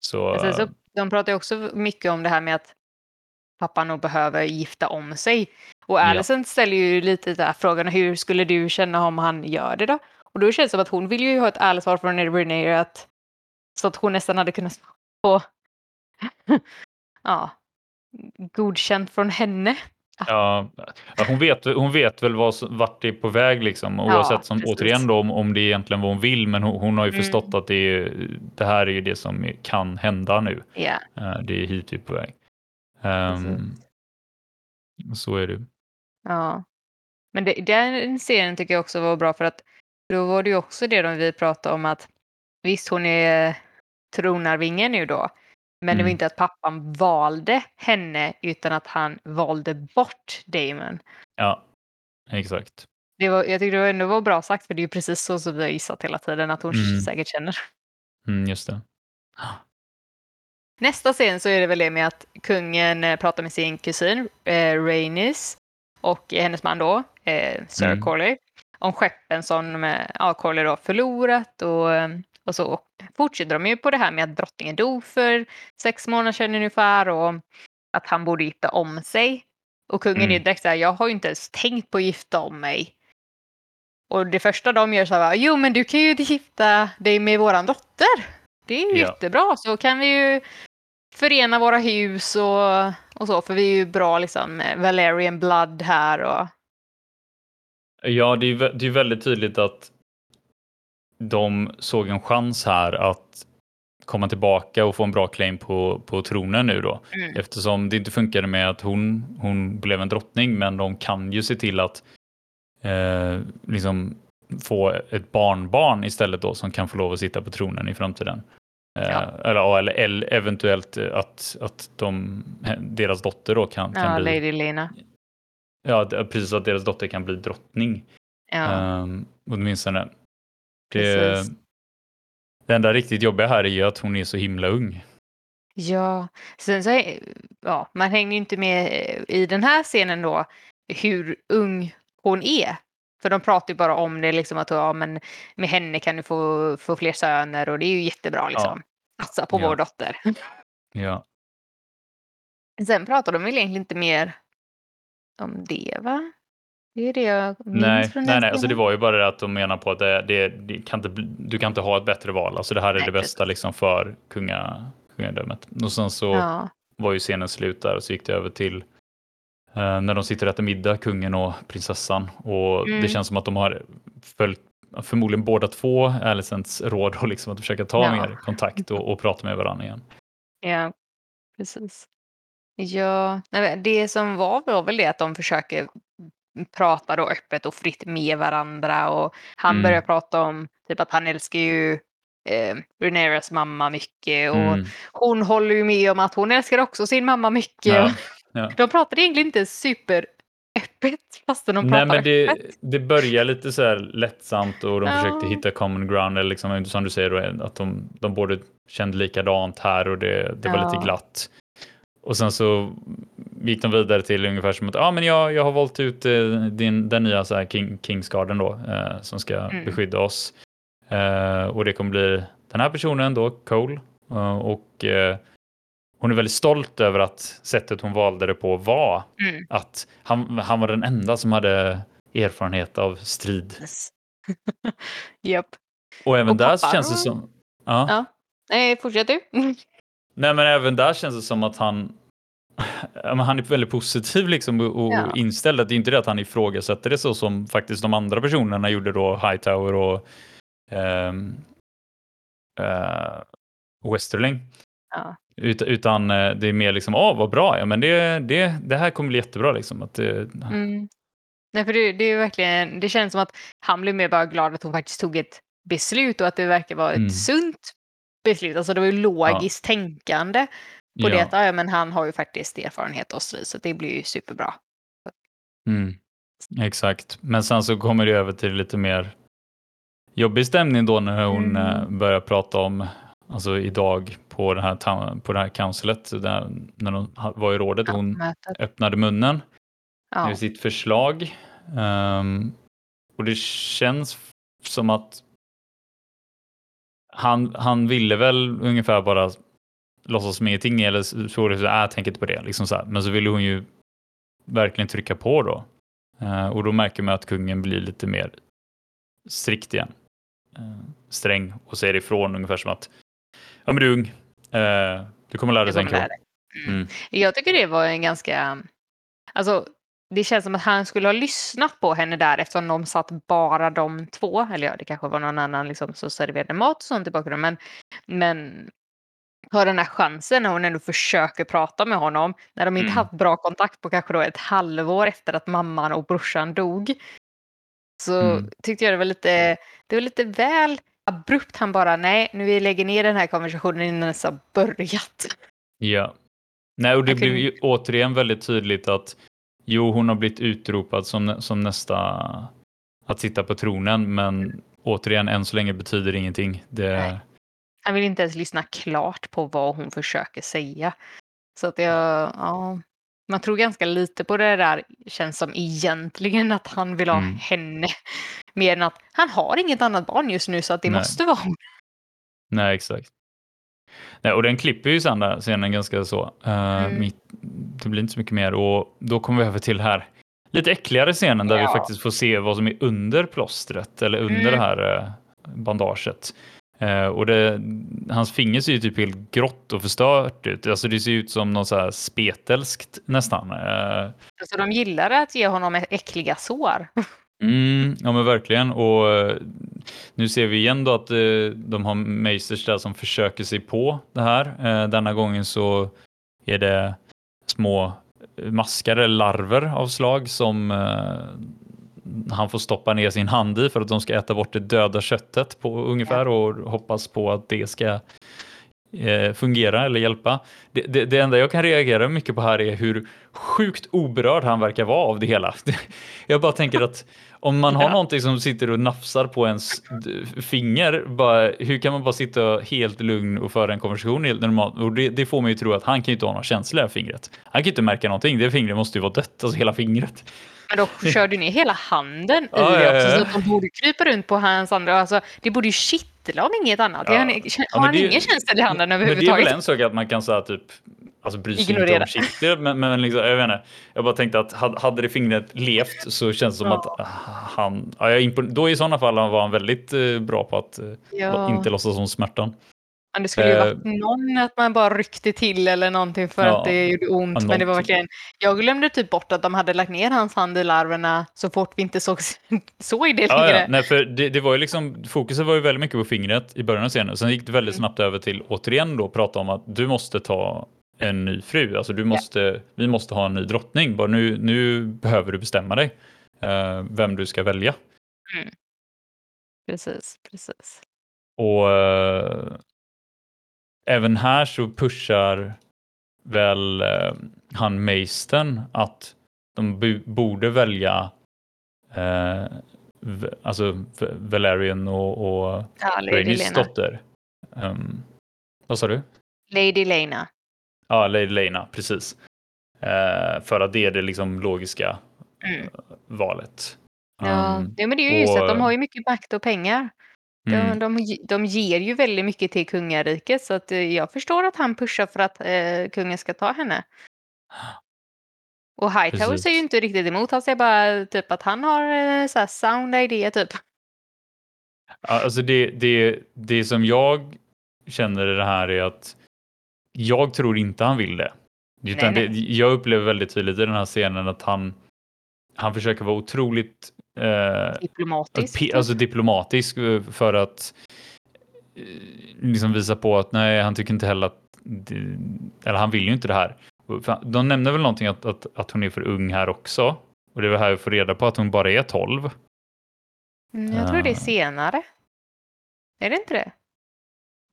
Så, sen så, eh, de pratar ju också mycket om det här med att pappa nog behöver gifta om sig. Och Ja. Alison ställer ju lite där frågan hur skulle du känna om han gör det då? Och då känns det som att hon vill ju ha ett ärligt svar från Renee att så att hon nästan hade kunnat få ja, godkänt från henne. Ja, ja, hon, vet, hon vet väl vad, som- vart det är på väg liksom. Ja, Oavsett som, precis. återigen då, om, om det är egentligen vad hon vill. Men hon, hon har ju Mm. förstått att det, är, det här är ju det som kan hända nu. Ja, Eh, det är hit vi är på väg. Ehm, så är det. ja. Men det, den serien tycker jag också var bra för att då var det ju också det de vi pratade om att visst hon är tronarvingen nu då. Men det var Mm. inte att pappan valde henne utan att han valde bort Damon. Ja, exakt. det var, jag tyckte det var ändå var bra sagt, för det är ju precis så som vi har gissat hela tiden, att hon Mm. säkert känner. Mm, just det. Nästa scen så är det väl det med att kungen eh, pratar med sin kusin eh, Rhaenys och hennes man då, eh, Sir Mm. Corley, om skeppen som eh, ja, Corley då förlorat och, eh, och så fortsätter de ju på det här med att drottningen dog för sex månader sedan ungefär och att han borde gifta om sig. Och kungen är ju Mm. direkt så här, jag har ju inte ens tänkt på att gifta om mig. Och det första de gör så här, jo men du kan ju gifta dig med våran dotter. Det är ju Ja. jättebra, så kan vi ju förena våra hus och, och så, för vi är ju bra liksom eh, Valerian blood här och Ja, det är, är väldigt tydligt att de såg en chans här att komma tillbaka och få en bra claim på, på tronen nu då. Mm. Eftersom det inte funkade med att hon, hon blev en drottning, men de kan ju se till att eh, liksom få ett barnbarn istället då som kan få lov att sitta på tronen i framtiden. Eh, Ja. eller, eller, eller eventuellt att, att de, deras dotter då kan, kan ja, bli, Lady Lena. ja, precis att deras dotter kan bli drottning. Ja, Um, åtminstone. Det, Precis. det enda riktigt jobbiga här är ju att hon är så himla ung. ja. Sen så, ja, man hänger ju inte med eh, i den här scenen då hur ung hon är. För de pratar ju bara om det liksom att ja, men med henne kan du få, få fler söner och det är ju jättebra liksom. Satsa på Ja. vår dotter. Ja. Sen pratar de väl egentligen inte mer om det va? Det är det jag minns Nej, från nej, nej, alltså det var ju bara det att de menar på att det, det, det kan inte, du kan inte ha ett bättre val. Alltså det här är Nej, det bästa liksom för kunga, kungadömet. Och sen så Ja, var ju scenen slut där och så gick det över till eh, när de sitter och äter middag, kungen och prinsessan. Och Mm. det känns som att de har följt förmodligen båda två Alicents råd och liksom att försöka ta Ja. mer kontakt och, och prata med varandra igen. ja, precis. Ja, det som var var väl det att de försöker prata då öppet och fritt med varandra och han Mm. börjar prata om typ att han älskar ju eh, Rhaenyras mamma mycket och Mm. hon håller ju med om att hon älskar också sin mamma mycket. Ja, ja. De pratar egentligen inte super öppet fastän de Nej, pratar men det, öppet. det börjar lite så här lättsamt och de Ja. försökte hitta common ground, eller liksom, som du säger, då, att de, de både kände likadant här och det, det var lite glatt. Och sen så gick de vidare till ungefär som att ah, men jag, jag har valt ut eh, din, den nya så här King, Kingsgarden då, eh, som ska Mm. beskydda oss. Eh, och det kommer bli den här personen då, Cole. Eh, och eh, hon är väldigt stolt över att sättet hon valde det på var Mm. att han, han var den enda som hade erfarenhet av strid. Japp. Och även Och där pappa så känns det som... Ja. Ja. Nej, fortsätt du. Nej, men även där känns det som att han... Ja, men han är väldigt positiv liksom och, Ja. inställd. Det är inte det att han ifrågasätter det så som faktiskt de andra personerna gjorde då, Hightower och ehm, eh, Westerling. Ja. Ut, utan eh, det är mer liksom, åh vad bra, ja men det, det, det här kommer bli jättebra liksom. Att det, Mm. Nej, för det, det är verkligen, det känns som att han blev mer bara glad att hon faktiskt tog ett beslut och att det verkar vara ett Mm. sunt beslut. Alltså det var ju logiskt tänkande på det Ja. att ja, men han har ju faktiskt erfarenhet och strid så det blir ju superbra. Mm, exakt. Men sen så kommer det över till lite mer jobbig stämning då när hon Mm. eh, börjar prata om, alltså idag på det här, på det här councilet, där, när hon var i rådet, hon öppnade munnen Ja. med sitt förslag. Ehm, och det känns som att han, han ville väl ungefär bara låtsas som ingenting eller så äh, jag tänker inte på det. Liksom så här. Men så ville hon ju verkligen trycka på då. Eh, och då märker man att kungen blir lite mer strikt igen. Eh, sträng och säger ifrån ungefär som att ja men du är ung. Eh, du kommer lära dig sen. Mm. Mm. Jag tycker det var en ganska... Alltså, det känns som att han skulle ha lyssnat på henne där eftersom de satt bara de två. Eller ja, det kanske var någon annan liksom, som serverade mat och sånt i bakgrunden. Men, men har den här chansen när hon ändå försöker prata med honom. När de inte Mm. haft bra kontakt på kanske då ett halvår efter att mamman och brorsan dog. Så Mm. tyckte jag det var lite, det var lite väl abrupt. Han bara, nej, nu vi lägger ner den här konversationen innan den ens har börjat. Ja. Nej, och det Jag blev kunde- ju återigen väldigt tydligt att jo, hon har blivit utropad som, som nästa att sitta på tronen, men återigen, än så länge betyder ingenting. Det, Nej. Han vill inte ens lyssna klart på vad hon försöker säga. Så att jag, ja. Man tror ganska lite på det där, känns som egentligen att han vill ha Mm. henne. Mer än att han har inget annat barn just nu så att det Nej. måste vara hon. Nej, exakt. Nej, och den klipper ju sen scenen ganska så. Eh, Mm. mitt, det blir inte så mycket mer och då kommer vi över till här lite äckligare scenen där vi Ja. faktiskt får se vad som är under plåstret eller under Mm. det här eh, bandaget. Eh, och det, hans finger ser ju typ helt grått och förstört ut. Alltså det ser ut som något så spetälskt nästan. Eh, Så de gillar att ge honom äckliga sår. Mm, ja men verkligen. Och eh, nu ser vi igen då att eh, de har Meisters där som försöker sig på det här. Denna gången så är det små maskar eller larver av slag som han får stoppa ner sin hand i för att de ska äta bort det döda köttet på ungefär och hoppas på att det ska eh, fungera eller hjälpa. Det, det, det enda jag kan reagera mycket på här är hur sjukt oberörd han verkar vara av det hela. Jag bara tänker att om man har Ja. någonting som sitter och nafsar på ens finger, bara, hur kan man bara sitta helt lugn och föra en konversation helt normalt? Och det, det får mig ju tro att han kan ju inte ha några känslor i fingret. Han kan ju inte märka någonting. Det fingret måste ju vara dött, alltså hela fingret. Men då kör du ner hela handen i Ja, det ja, också ja. så att de borde krypa runt på hans andra. Alltså, det borde ju kittla om inget annat. Ja. Har han, Ja, har han det ingen känsla i handen Men det är överhuvudtaget? väl en sak att man kan säga typ Alltså bry sig inte om kittlar, men, men liksom, jag vet inte. Jag bara tänkte att hade, det fingret levt så känns det som Ja. att ah, han, ja, jag impon- då i sådana fall var han väldigt eh, bra på att eh, Ja. inte låtsas om smärtan. Men det skulle ju Eh, varit någon att man bara ryckte till eller någonting för Ja, att det gjorde ont. ja, Men det var någonting. verkligen, jag glömde typ bort att de hade lagt ner hans hand i larverna så fort vi inte såg, såg det Ja, längre. ja. Nej, för det, det var ju liksom, fokuset var ju väldigt mycket på fingret i början av scenen. Sen gick det väldigt Mm. snabbt över till återigen då prata om att du måste ta en ny fru. Alltså du måste, vi måste ha en ny drottning. Bara nu, nu behöver du bestämma dig eh, vem du ska välja. Precis, precis. Och eh, även här så pushar väl eh, han Meisten att de borde välja eh, alltså Valerian och, och Ja, Rhaenys dotter. Um, vad sa du? Lady Lena. Ja, Lady Lena, precis. Eh, för att det är det liksom logiska Mm. valet. Ja, Um, ja, men det är ju just och- att de har ju mycket makt och pengar. Mm. De, de, ge- de ger ju väldigt mycket till kungariket så att eh, jag förstår att han pushar för att eh, kungen ska ta henne. Och Hightower säger ju inte riktigt emot. Han säger bara typ att han har eh, så här sound idé typ. Ja, Alltså det, det, det som jag känner i det här är att jag tror inte han vill det. Utan Nej, det jag upplever väldigt tydligt i den här scenen att han, han försöker vara otroligt eh, Diplomatiskt. P- alltså diplomatisk eh, för att eh, liksom visa på att nej, han tycker inte heller att eller han vill ju inte det här. För- De nämner väl någonting att, att, att hon är för ung här också. Och det var här vi får reda på att hon bara är 12. Mm, jag tror det är Ah. senare. Är det inte det?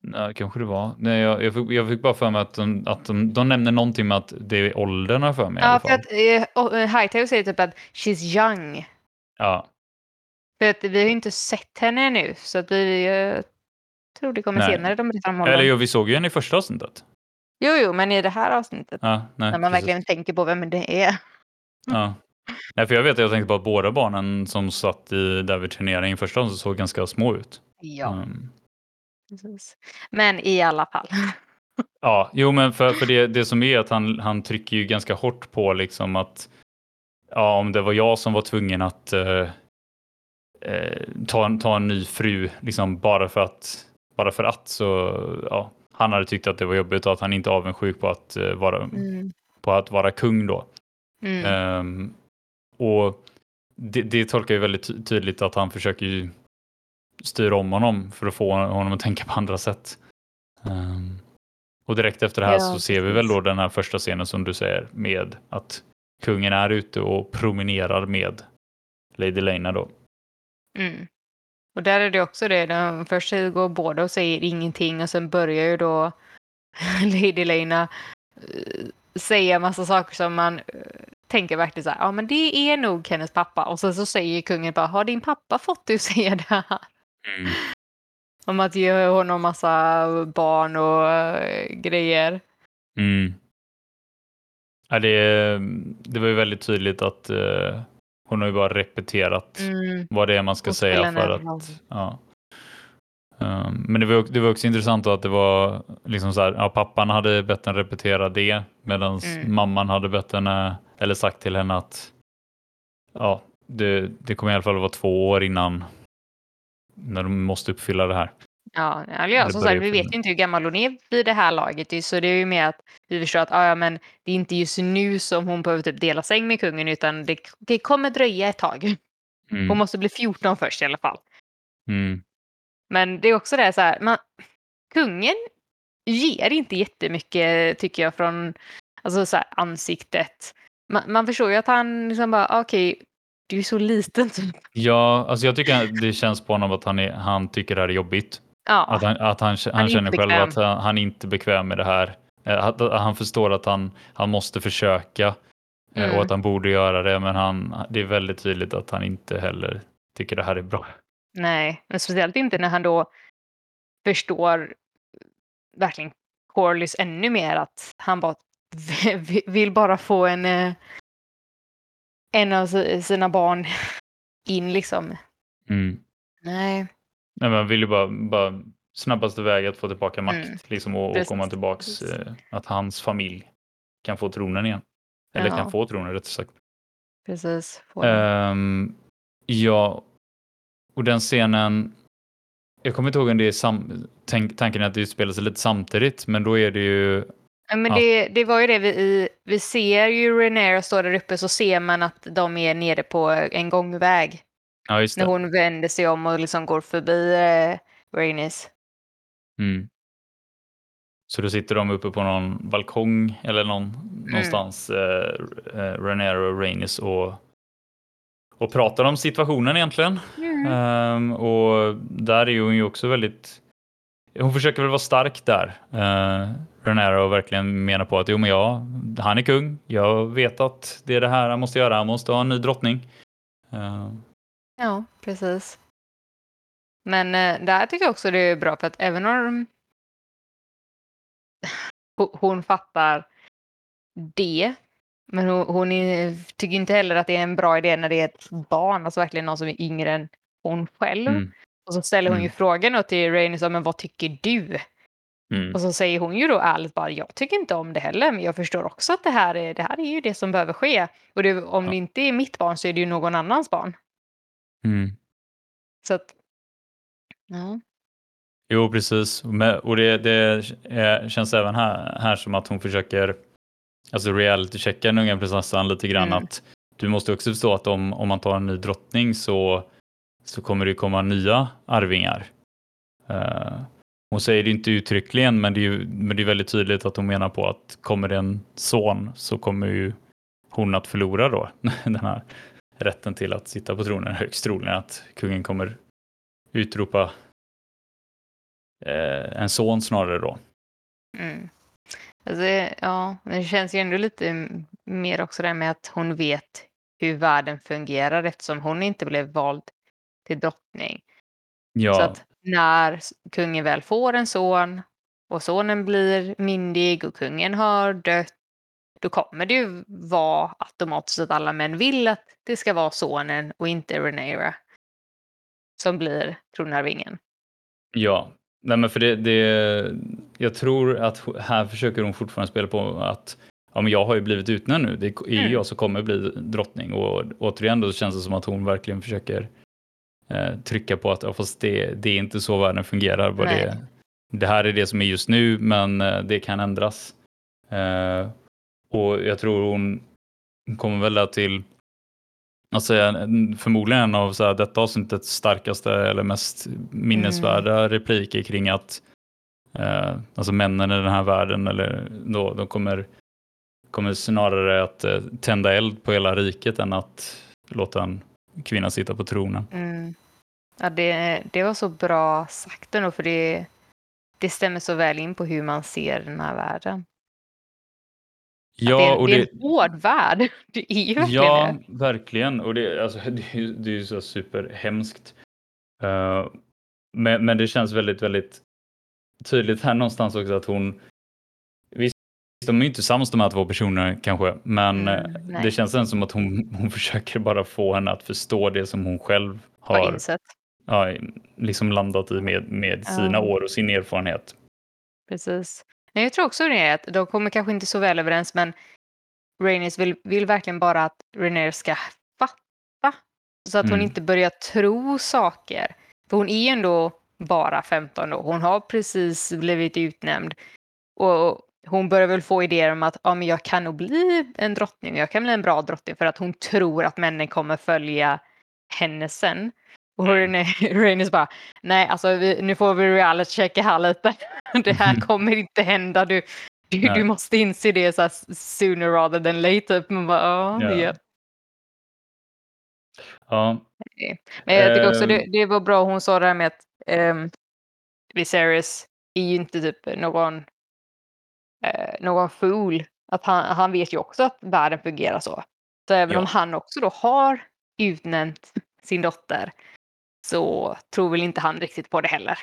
Nej, kanske det var. Nej, jag, jag, fick, jag fick bara för mig att, de, att de, de nämner någonting med att det är åldern för mig i Ja, alla för fall. att eh, och, eh, Hightower säger typ att she's young. Ja, För att vi har ju inte sett henne ännu så att vi eh, tror det kommer Nej. senare de berättar om honom. eller jo, vi såg ju henne i första avsnittet. Jo, jo, men i det här avsnittet Ja, nej, när man precis. verkligen tänker på vem det är. Ja. Nej, för jag vet att jag tänkte på att båda barnen som satt i där vid turneringen första gången såg ganska små ut. Ja, Mm. Men i alla fall. Ja, jo, men för, för det, det som är att han, han trycker ju ganska hårt på liksom att ja, om det var jag som var tvungen att eh, eh, ta, en, ta en ny fru liksom bara för att bara för att så ja, han hade tyckt att det var jobbigt och att han inte är avundsjuk på att eh, vara Mm. på att vara kung då. Mm. Ehm, och det, det tolkar ju väldigt ty- tydligt att han försöker ju styra om honom för att få honom att tänka på andra sätt. Ehm, och direkt efter det här Ja, så ser vi väl då den här första scenen som du säger med att kungen är ute och promenerar med Lady Lena då. Mm. Och där är det också det, de, först går båda och säger ingenting och sen börjar ju då Lady Lena eh, säga massa saker som man eh, tänker verkligen så här, ja men det är nog hennes pappa. Och så, så säger kungen bara, har din pappa fått dig att säga det här? Mm. Om att ge honom massa barn och äh, grejer. Mm. Ja, det, det var ju väldigt tydligt att uh, hon har ju bara repeterat Mm. vad det är man ska Och säga för att... Ja. Um, men det var, det var också intressant då att det var liksom så här, ja, pappan hade bett henne repetera det medan Mm. mamman hade bett henne, eller sagt till henne att ja, det, det kommer i alla fall vara två år innan när de måste uppfylla det här. Ja, eller ja, Det som sagt, vi vet ju inte hur gammal hon är vid det här laget. Så det är ju mer att vi förstår att ah, ja, men det är inte just nu som hon behöver typ dela säng med kungen utan det, det kommer dröja ett tag. Hon Mm. måste bli 14 först i alla fall. Mm. Men det är också det så här, man, kungen ger inte jättemycket tycker jag från alltså, så här, ansiktet. Man, man förstår ju att han liksom bara, okej, du är så liten. typ. Ja, alltså jag tycker det känns på honom att han, är, han tycker det här är jobbigt. Ja, Att han, att han, han, är känner själv bekväm. att han, han är inte bekväm med det här. Eh, Att, att han förstår att han, han måste försöka eh, Mm. och att han borde göra det, men han, det är väldigt tydligt att han inte heller tycker det här är bra. nej, men speciellt inte när han då förstår verkligen Corlys ännu mer att han bara vill bara få en, eh, en av si- sina barn in liksom. Mm. Nej, Nej, men han vill ju bara, bara snabbaste väg att få tillbaka makt Mm. liksom, och, och komma tillbaks, eh, att hans familj kan få tronen igen. Eller Ja. kan få tronen rättare sagt. precis. Ehm, ja, och den scenen, jag kommer inte ihåg om det är sam, tänk, tanken är att det utspelar sig lite samtidigt, men då är det ju, Ja, men det, det var ju det vi, vi ser ju Renera stå där uppe så ser man att de är nere på en gångväg. Ja just När det. hon vänder sig om och liksom går förbi eh, Rhaenys. Mm. Så då sitter de uppe på någon balkong eller någon, någonstans, eh, eh, Renero och Rhaenys och, och pratar om situationen egentligen. Ehm, och där är hon ju också väldigt, hon försöker väl vara stark där. Uh, Renero och verkligen menar på att jo men ja, han är kung, jag vet att det är det här han måste göra, han måste ha en ny drottning. Ehm, Ja, precis. Men eh, där tycker jag också det är bra för att även om ho- hon fattar det, men hon, hon är, tycker inte heller att det är en bra idé när det är ett barn, alltså verkligen någon som är yngre än hon själv. mm, Och så ställer hon ju Mm. frågan då till Rainy, så, men vad tycker du? mm, Och så säger hon ju då ärligt bara, jag tycker inte om det heller, men jag förstår också att det här är, det här är ju det som behöver ske. Och det, om Ja. det inte är mitt barn så är det ju någon annans barn. Mm. Så att, ja. Jo, precis. Och det, det är, känns även här, här som att hon försöker alltså reality-checka den unga prinsessan lite grann. Mm. Att du måste också förstå att om, om man tar en ny drottning så, så kommer det komma nya arvingar. Eh, hon säger det inte uttryckligen, men det, är ju, men det är väldigt tydligt att hon menar på att kommer det en son så kommer ju hon att förlora då den här rätten till att sitta på tronen. Högst troligen att kungen kommer utropa eh, en son snarare då. Mm. Alltså, ja, men det känns ju ändå lite mer också det här med att hon vet hur världen fungerar eftersom hon inte blev vald till drottning. Ja, Så att när kungen väl får en son och sonen blir myndig och kungen har dött, då kommer det ju vara automatiskt att alla män vill att det ska vara sonen och inte Rhaenyra som blir tronarvingen. ja. Nej, men för det, det, jag tror att här försöker hon fortfarande spela på att ja, men jag har ju blivit utnämnd nu. Det är ju Mm. jag som kommer bli drottning och återigen då känns det som att hon verkligen försöker eh, trycka på att ja, fast det, det är inte så världen fungerar. Nej. det, det här är det som är just nu, men eh, det kan ändras. Eh, och jag tror hon kommer väl där till en- förmodligen en av så här, detta avsnittets starkaste eller mest minnesvärda repliker kring att eh, alltså männen i den här världen eller då, de kommer, kommer snarare att eh, tända eld på hela riket än att låta en kvinna sitta på tronen. Mm. Ja, det, det var så bra sagt ändå, för det, det stämmer så väl in på hur man ser den här världen. Ja, det, är, och det är det, en hård värld. Det är ju verkligen ja, det. verkligen. Och det, alltså, det, är det är ju så superhemskt. Uh, men, men det känns väldigt, väldigt tydligt här någonstans också att hon Visst, de är ju inte sams de här två personerna kanske, men Mm, eh, det känns ändå som att hon, hon försöker bara få henne att förstå det som hon själv Har har insett. ja, liksom landat i med, med sina Ja. år och sin erfarenhet. Precis. Men jag tror också det är att de kommer kanske inte så väl överens men Rhaenys vill, vill verkligen bara att Rhaenyra ska fatta. Så att hon Mm. inte börjar tro saker. För hon är ändå bara 15 då. Hon har precis blivit utnämnd. Och hon börjar väl få idéer om att ja, men jag kan nog bli en drottning. Jag kan bli en bra drottning för att hon tror att männen kommer följa henne sen. Och Rhaenys bara, nej alltså vi, nu får vi reality checka här lite. Det här kommer inte hända. Du, du, du måste inse det så här sooner rather than later. Man bara, ja, Ja. ja. Ja, Men jag tycker också Ehm. det, det var bra hon sa det här med att um, Viserys är ju inte typ någon, eh, någon fool. Att han, han vet ju också att världen fungerar så. Så även Ja. om han också då har utnämnt sin dotter så tror väl inte han riktigt på det heller.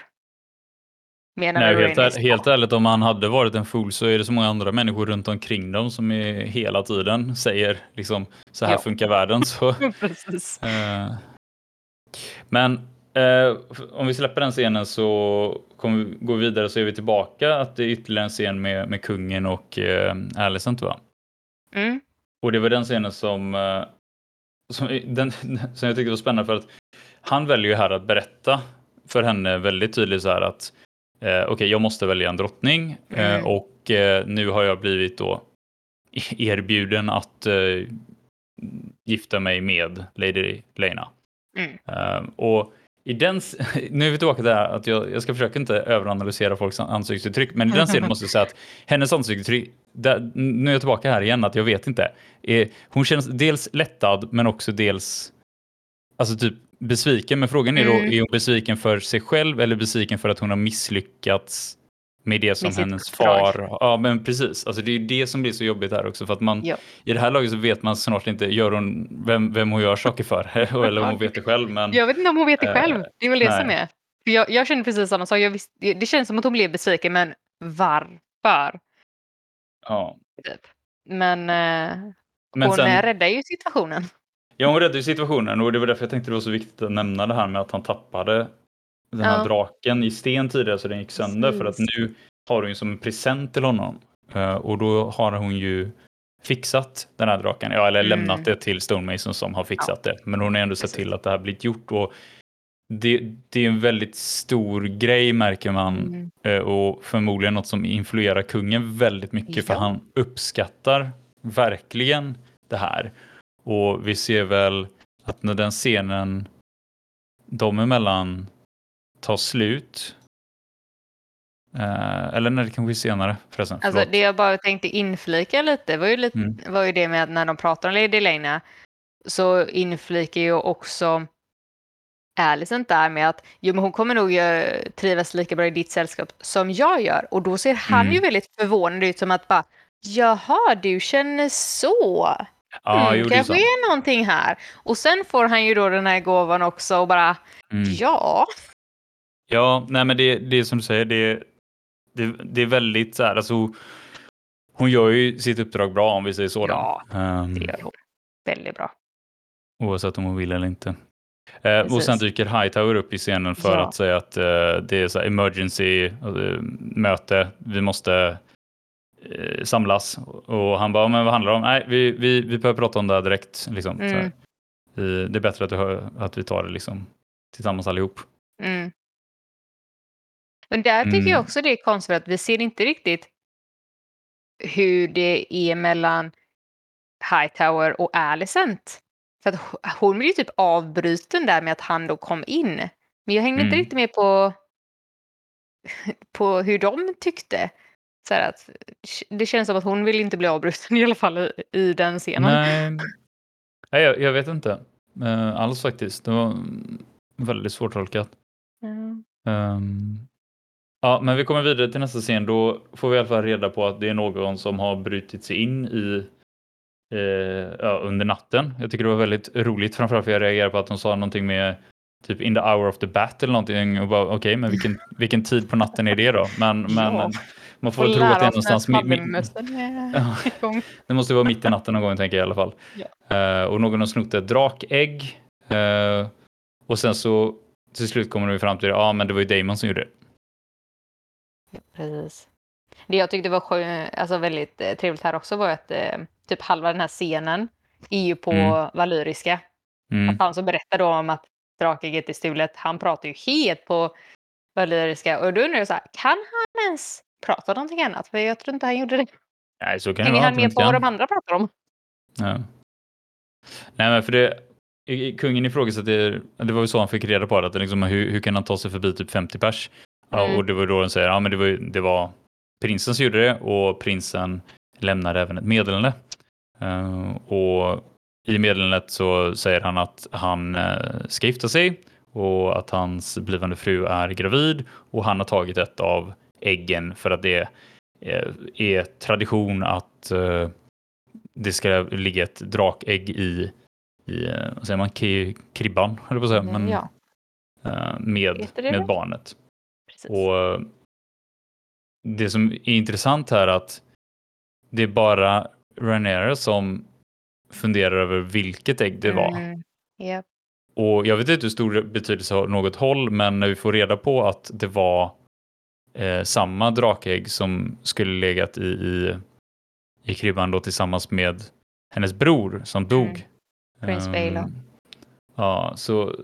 Menar Nej, helt, är, helt ärligt, om han hade varit en fool så är det så många andra människor runt omkring dem som är hela tiden säger liksom så här Ja. funkar världen. Så, eh, men eh, om vi släpper den scenen så kommer vi gå vidare så är vi tillbaka att det är ytterligare en scen med, med kungen och eh, Alicent va? Mm. Och det var den scenen som, eh, som, den, som jag tyckte var spännande för att han väljer ju här att berätta för henne väldigt tydligt så här att eh, okej, jag måste välja en drottning eh, Mm. och eh, nu har jag blivit då erbjuden att eh, gifta mig med Lady Lena. Mm. Eh, och i den, nu är vi tillbaka där att jag, jag ska försöka inte överanalysera folks ansiktsuttryck, men i den scenen måste jag säga att hennes ansiktsuttryck, där, nu är jag tillbaka här igen att jag vet inte. Eh, hon känns dels lättad men också dels alltså typ besviken. Men frågan är då, Mm. är hon besviken för sig själv eller besviken för att hon har misslyckats med det som Med hennes far... Ja, men precis. Alltså det är det som blir så jobbigt här också för att man Ja. i det här laget så vet man snart inte gör hon, vem, vem hon gör saker för eller om hon vet det själv. Men Jag vet inte om hon vet det Eh, själv. Det är väl det nej. som är. För jag, jag känner precis samma sak. Visst, det känns som att hon blev besviken, men varför? ja. Typ. Men, eh, Men hon sen- eh, räddar ju situationen. Ja, hon räddade ju situationen och det var därför jag tänkte det var så viktigt att nämna det här med att han tappade den här Ja. draken i sten tidigare så den gick sönder för att Precis. nu har hon ju som en present till honom Eh, och då har hon ju fixat den här draken, ja eller Mm. lämnat det till Stonemason som har fixat det. Men hon har ändå sett Precis. till att det här blivit gjort och det, det är en väldigt stor grej märker man Mm. Eh, och förmodligen något som influerar kungen väldigt mycket för Ja. han uppskattar verkligen det här. Och vi ser väl att när den scenen de emellan tar slut eh, eller när det kanske är senare förresten. Alltså, förlåt. det jag bara tänkte inflika lite var ju, lite, Mm. var ju det med att när de pratar om Lady Lena så inflikar ju också Alicent där med att jo, men hon kommer nog trivas lika bra i ditt sällskap som jag gör. Och då ser han Mm. ju väldigt förvånad ut som att bara jaha, du känner så. Ja, mm, jo, det är kanske sant. är någonting här. Och sen får han ju då den här gåvan också och bara Mm. ja. Ja, nej men det, det är som du säger, det, det, det är väldigt så här, alltså hon gör ju sitt uppdrag bra om vi säger så. Ja, Ehm, Det gör hon. Väldigt bra. Oavsett om hon vill eller inte. Eh, och sen dyker Hightower upp i scenen för Ja. att säga att eh, det är så emergency eh, möte. Vi måste eh, samlas. Och han bara, men vad handlar det om? Nej, vi, vi, vi behöver prata om det här direkt. Liksom. Mm. Vi, det är bättre att, hör, att vi tar det liksom, tillsammans allihop. Mm. Men där tycker Mm. jag också det är konstigt att vi ser inte riktigt hur det är mellan Hightower och Alicent. För att hon blir ju typ avbruten där med att han då kom in. Men jag hängde inte Mm. riktigt med på, på hur de tyckte. Så att, det känns som att hon vill inte bli avbruten i alla fall i, i den scenen. Nej, Nej jag, jag vet inte eh, alls faktiskt. Det var väldigt svårtolkat. Mm. Um, Ja, men vi kommer vidare till nästa scen. Då får vi i alla fall reda på att det är någon som har brutit sig in i eh, ja, under natten. Jag tycker det var väldigt roligt, framförallt för jag reagerade på att de sa någonting med typ in the hour of the bat eller någonting. Okej, okay, men vilken, vilken tid på natten är det då? Men, men Ja. Man får tro att det är någonstans mitt, mitt, Ja. Ja. Det måste vara mitt i natten någon gång tänker jag i alla fall. Eh, och någon har snott ett drakägg. Eh, och sen så till slut kommer de fram till ja ah, men det var ju Damon som gjorde det. Precis. Det jag tyckte var alltså väldigt eh, trevligt här också var att eh, typ halva den här scenen är ju på Mm. valyriska. Mm. Att han som berättar då om att drakägget är stulet, han pratar ju helt på valyriska. Och då undrar jag så här, kan han ens prata någonting annat? För jag tror inte han gjorde det. Nej, så kan det Hänger vara. han att med på vad de andra pratar om? Ja. Nej, men för det, kungen ifrågasätter, det var ju så han fick reda på det, att liksom, hur, hur kan han ta sig förbi typ 50 pers? Ja, Mm. och det var då de säger, ja men det var, det var prinsen som gjorde det och prinsen lämnade även ett meddelande. Eh, och i meddelandet så säger han att han uh, ska gifta sig och att hans blivande fru är gravid och han har tagit ett av äggen för att det eh, är tradition att eh, det ska ligga ett drakägg i, i eh, vad säger man, kribban, höll på att säga, men, ja, med, med barnet. precis. Och det som är intressant här är att det är bara Rhaenyra som funderar över vilket ägg det var. Mm, ja. Och jag vet inte hur stor betydelse har något håll, men när vi får reda på att det var eh, samma drakägg som skulle legat i, i, i kribban då tillsammans med hennes bror som dog. Mm. Prins Ehm, Baelor. Ja, så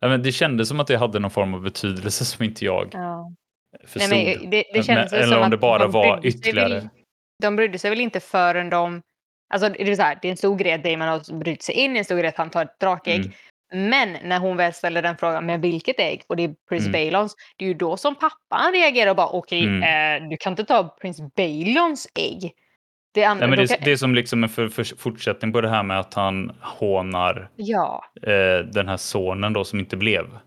ja, men det kändes som att det hade någon form av betydelse som inte jag Ja. förstod. Nej, men det, det känns Men- eller som om det bara de var ytterligare. Väl, de brydde sig väl inte förrän de... Alltså det är, så här, det är en stor grej att Damon har brytt sig in, en stor grej att han tar ett drakägg. Mm. Men när hon väl ställer den frågan, men vilket ägg? Och det är Prince Mm. Baelons. Det är ju då som pappan reagerar och bara okej, Mm. eh, du kan inte ta Prince Baelons ägg. Det andra, Nej, men det, kan, det är som liksom en för, för, fortsättning på det här med att han hånar Ja, eh, den här sonen då som inte blev.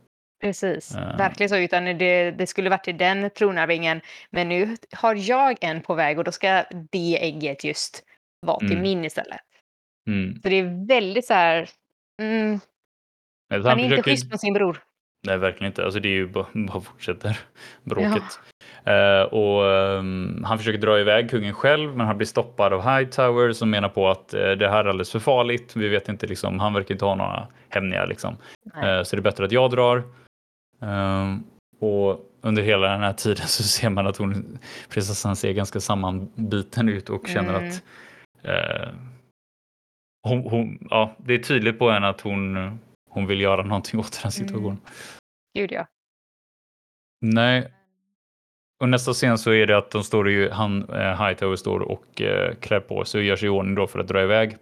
precis. Eh. Verkligen så. Utan det, det skulle varit till den tronarvingen. Men nu har jag en på väg och då ska det ägget just vara till Mm. min istället. Mm. Så det är väldigt så här... Mm, Men han är inte försöker- schysst med sin bror. Nej, verkligen inte. Alltså, det är ju bara, bara fortsätter bråket. Eh, och ehm, han försöker dra iväg kungen själv, men han blir stoppad av Hightower som menar på att eh, det här är alldeles för farligt. Vi vet inte, liksom, han verkar inte ha några hämningar. Liksom. Eh, så det är bättre att jag drar. Ehm, och under hela den här tiden så ser man att hon, prinsessan ser ganska sammanbiten ut och känner Mm. att hon, hon, ja, det är tydligt på henne att hon, hon vill göra någonting åt den här situationen. Gud ja. Nej. Och nästa scen så är det att de står ju, han, eh, Hightower står och eh, klär på sig och gör sig i ordning då för att dra iväg.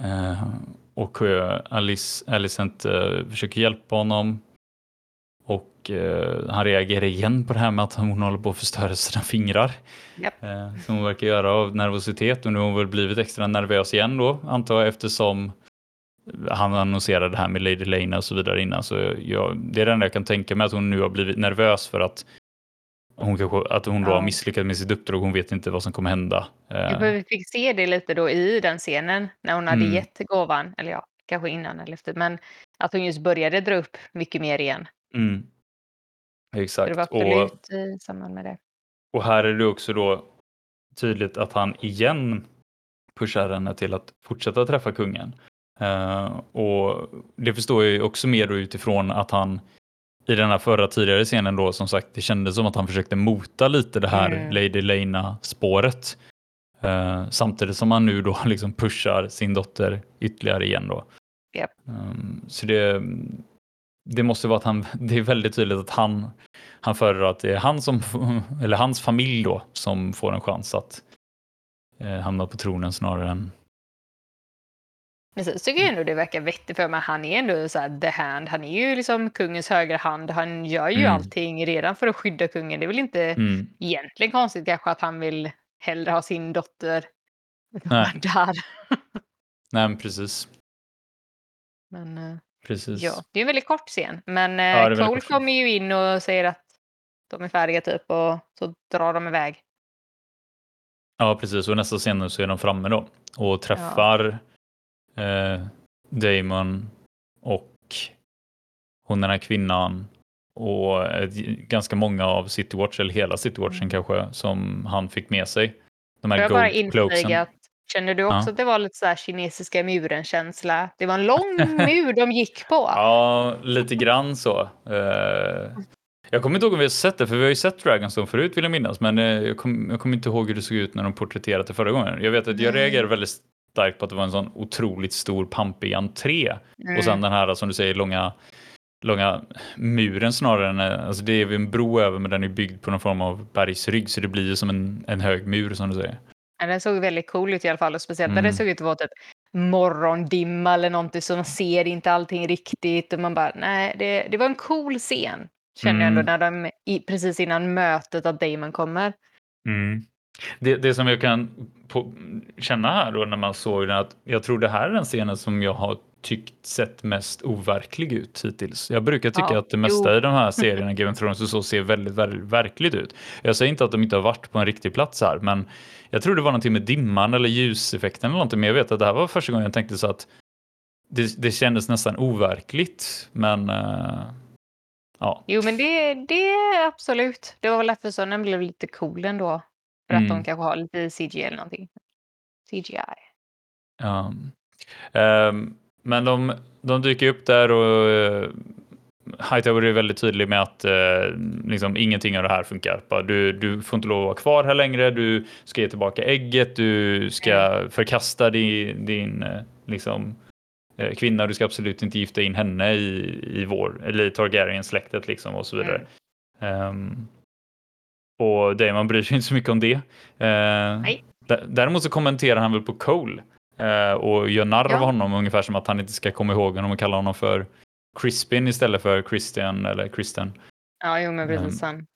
Eh, och eh, Alice, Alicent eh, försöker hjälpa honom. Och eh, han reagerar igen på det här med att hon håller på att förstöra sina fingrar. Japp. Eh, som hon verkar göra av nervositet och nu har hon väl blivit extra nervös igen då antar jag eftersom han annonserade det här med Lady Lena och så vidare innan. Så jag, det är det enda jag kan tänka mig att hon nu har blivit nervös för att hon, kanske, att hon då Ja. har misslyckats med sitt uppdrag. Hon vet inte vad som kommer hända. Ja, Eh, Vi fick se det lite då i den scenen när hon hade Mm. gett gåvan. Eller ja, kanske innan eller efter. Men att hon just började dra upp mycket mer igen. mm. Så det Exakt. var Och, absolut i samband med det. och här är det också då tydligt att han igen pushar henne till att fortsätta träffa kungen. Eh, och det förstår jag ju också mer då utifrån att han i den här förra tidigare scenen då som sagt det kändes som att han försökte mota lite det här Mm. Lady Lena spåret. Eh, samtidigt som han nu då liksom pushar sin dotter ytterligare igen då. Japp. Um, så det, det måste vara att han, det är väldigt tydligt att han, han föredrar att det är han som, eller hans familj då som får en chans att eh, hamna på tronen snarare än Sen tycker jag ändå det verkar vettigt för mig. Han är ändå så här the hand. Han är ju liksom kungens högra hand. Han gör ju Mm. allting redan för att skydda kungen. Det är väl inte mm. egentligen konstigt kanske att han vill hellre ha sin dotter Nej. där. Nej, men precis. Men eh, precis. ja, det är en väldigt kort scen. Men Ja, eh, Cole kommer ju in och säger att de är färdiga typ och så drar de iväg. Ja, precis. Och nästa scen så är de framme då och träffar ja. Eh, Damon och hon den här kvinnan och ganska många av Citywatch, eller hela Citywatchen mm. kanske, som han fick med sig. De här jag bara inflika Känner du också ja. att det var lite så här kinesiska muren-känsla? Det var en lång mur de gick på. Ja, lite grann så. Uh, jag kommer inte ihåg om vi har sett det, för vi har ju sett Dragonstone förut vill jag minnas, men uh, jag kommer kom inte ihåg hur det såg ut när de porträtterade det förra gången. Jag vet att jag reagerade väldigt starkt på att det var en sån otroligt stor pampig entré mm. och sen den här som du säger långa långa muren snarare än, alltså det är en bro över men den är byggd på någon form av bergsrygg så det blir ju som en, en hög mur som du säger. Ja, den såg väldigt cool ut i alla fall och speciellt när det mm. såg ut att vara typ morgondimma eller någonting så man ser inte allting riktigt och man bara nej, det, det var en cool scen känner mm. jag ändå mm. när de i, precis innan mötet att Damon kommer. Mm. Det, det som jag kan på, känna här då när man såg den att jag tror det här är den scenen som jag har tyckt sett mest overklig ut hittills. Jag brukar tycka ja, att det mesta jo. i de här serierna, Game of Thrones och så, ser väldigt, väldigt verkligt ut. Jag säger inte att de inte har varit på en riktig plats här, men jag tror det var någonting med dimman eller ljuseffekten eller någonting, men jag vet att det här var första gången jag tänkte så att det, det kändes nästan overkligt, men uh, ja. Jo, men det, det absolut. Det var väl därför så den blev lite cool ändå. För mm. att de mm. kanske har lite CGI eller någonting. CGI. Um, um, men de, de dyker upp där och uh, Hightower är väldigt tydlig med att uh, liksom, ingenting av det här funkar. Du, du får inte lov att vara kvar här längre, du ska ge tillbaka ägget, du ska mm. förkasta din, din uh, liksom, uh, kvinna, du ska absolut inte gifta in henne i, i vår, eller i Targaryen-släktet liksom och så vidare. Mm. Um, och Damon bryr sig inte så mycket om det. Nej. Däremot så kommenterar han väl på Cole Eh, och gör narr ja. av honom ungefär som att han inte ska komma ihåg honom och kalla honom för Crispin istället för Christian eller Kristen. Ja, jo men precis. Um, han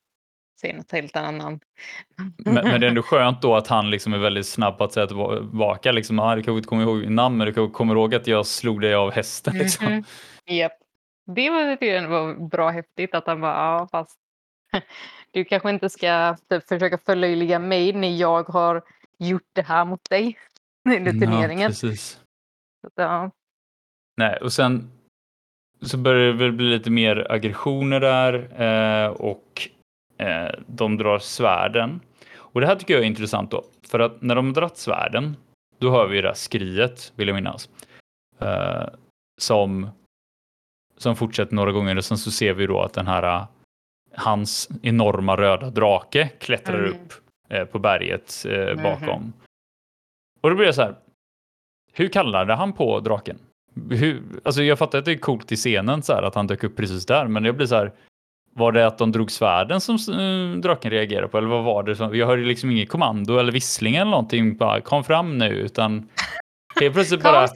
säger något helt annat men, men, det är ändå skönt då att han liksom är väldigt snabb på att säga tillbaka. Liksom, ah, du kanske inte kommer ihåg namn, men du kommer ihåg att jag slog dig av hästen. Liksom. Mm -hmm. yep. Det var, det var bra häftigt att han bara, ja fast du kanske inte ska typ, försöka förlöjliga mig när jag har gjort det här mot dig under turneringen. Ja, precis. ja. Nej, och sen så börjar det väl bli lite mer aggressioner där eh, och eh, de drar svärden. Och det här tycker jag är intressant då, för att när de drar svärden, då hör vi det där skriet, vill jag minnas, eh, som, som fortsätter några gånger och sen så ser vi då att den här hans enorma röda drake klättrar mm. upp eh, på berget eh, bakom. Mm. Och då blir jag så här. Hur kallade han på draken? Hur, alltså jag fattar att det är coolt i scenen så här, att han dök upp precis där, men jag blir så här. Var det att de drog svärden som uh, draken reagerade på eller vad var det? Som, jag hörde liksom inget kommando eller vissling eller någonting. Bara kom fram nu utan helt plötsligt bara.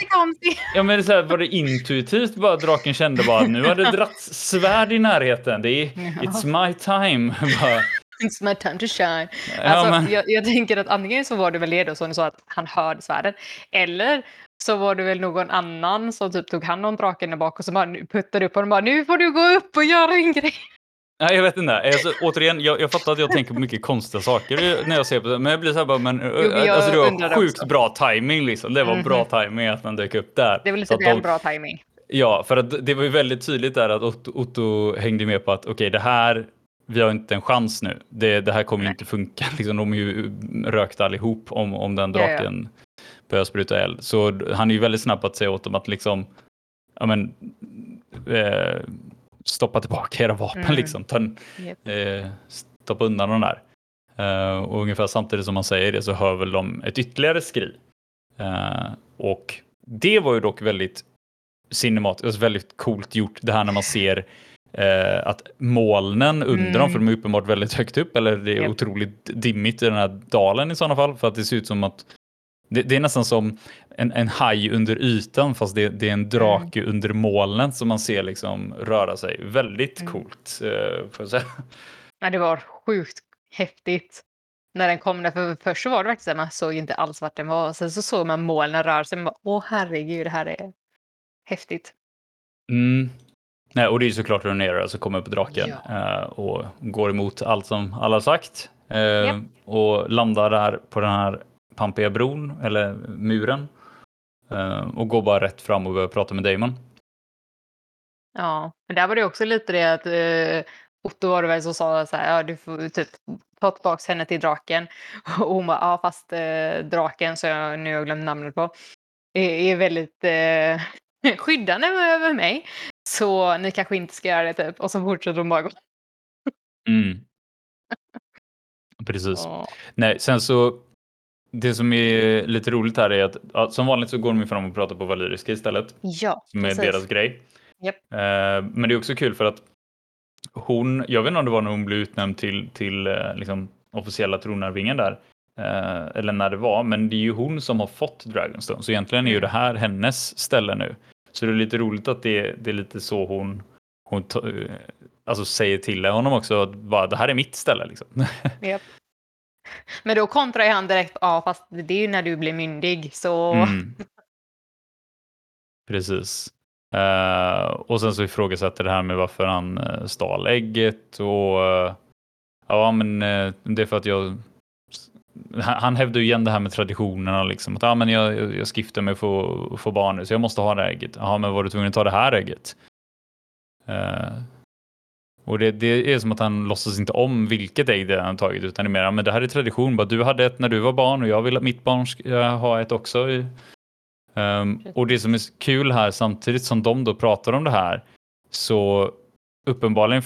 Ja, men så här, var det intuitivt bara draken kände bara nu har det dratt svärd i närheten. Det är it's my time. bara, It's my time to shine. Alltså, ja, jag, jag, tänker att antingen så var det väl det då som så att han hörde svärden. Eller så var det väl någon annan som typ tog hand om draken där bak och så bara puttade upp honom och bara nu får du gå upp och göra en grej. Nej, jag vet inte. Alltså, återigen, jag, jag fattar att jag tänker på mycket konstiga saker när jag ser på det, men jag blir så här bara, men jo, alltså, det var sjukt också. bra timing liksom. Det var mm -hmm. bra timing att man dök upp där. Det är väl lite de... bra timing. Ja, för att det var ju väldigt tydligt där att Otto, Otto hängde med på att okej, okay, det här vi har inte en chans nu. Det, det här kommer ju inte funka. Liksom, de är ju rökta allihop om, om den draken ja, ja. börjar spruta eld. Så han är ju väldigt snabb att säga åt dem att liksom, ja men, eh, stoppa tillbaka era vapen mm. liksom. Ta, yep. eh, stoppa undan dem där. Uh, och ungefär samtidigt som man säger det så hör väl de ett ytterligare skri. Uh, och det var ju dock väldigt cinematiskt, alltså väldigt coolt gjort det här när man ser eh, att molnen under mm. dem, för de är uppenbart väldigt högt upp, eller det är yep. otroligt dimmigt i den här dalen i sådana fall, för att det ser ut som att det, det är nästan som en, en haj under ytan, fast det, det är en drake mm. under molnen som man ser liksom röra sig. Väldigt mm. coolt, eh. Ja, det var sjukt häftigt när den kom. Där, för först så var det verkligen man såg inte alls vart den var. Sen så såg man molnen röra sig. Åh herregud, det här är häftigt. Mm. Nej, och det är såklart Rhaenyra som kommer på draken Ja. eh, och går emot allt som alla sagt. Eh, Japp. Och landar där på den här pampiga bron, eller muren. eh, och går bara rätt fram och börjar prata med Damon. Ja, men där var det också lite det att eh, Otto var det väl som sa så här, ja du får typ ta tillbaka henne till draken. Och hon bara, ja fast eh, draken, så jag nu har jag glömt namnet på, är, är väldigt eh, skyddande över mig. Så ni kanske inte ska göra det typ. Och så fortsätter hon bara gå. Mm. Precis. Ja. Nej, sen så det som är lite roligt här är att ja, som vanligt så går de fram och pratar på valyriska istället. Ja, Som är precis. deras grej. Japp. Eh, men det är också kul för att hon, jag vet inte om det var när hon blev utnämnd till, till eh, liksom, officiella tronarvingen där. Eh, eller när det var, men det är ju hon som har fått Dragonstone. Så egentligen är ju det här hennes ställe nu. Så det är lite roligt att det, det är lite så hon, hon eh, alltså säger till honom också att bara, det här är mitt ställe. Liksom. Japp. Men då kontrar han direkt, ja fast det är ju när du blir myndig så Mm. Precis. Eh, och sen så ifrågasätter det här med varför han uh, stal ägget och eh, ja men det är för att jag han, hävdar ju igen det här med traditionerna liksom att ah, men jag, jag, skiftar mig för att få barn nu så jag måste ha det här ägget. Ja men var du tvungen att ta det här ägget? Och det, det är som att han låtsas inte om vilket ägg det är han tagit utan det är mer, men det här är tradition, bara du hade ett när du var barn och jag vill att mitt barn ska ha ett också. Um, och det som är kul här samtidigt som de då pratar om det här så uppenbarligen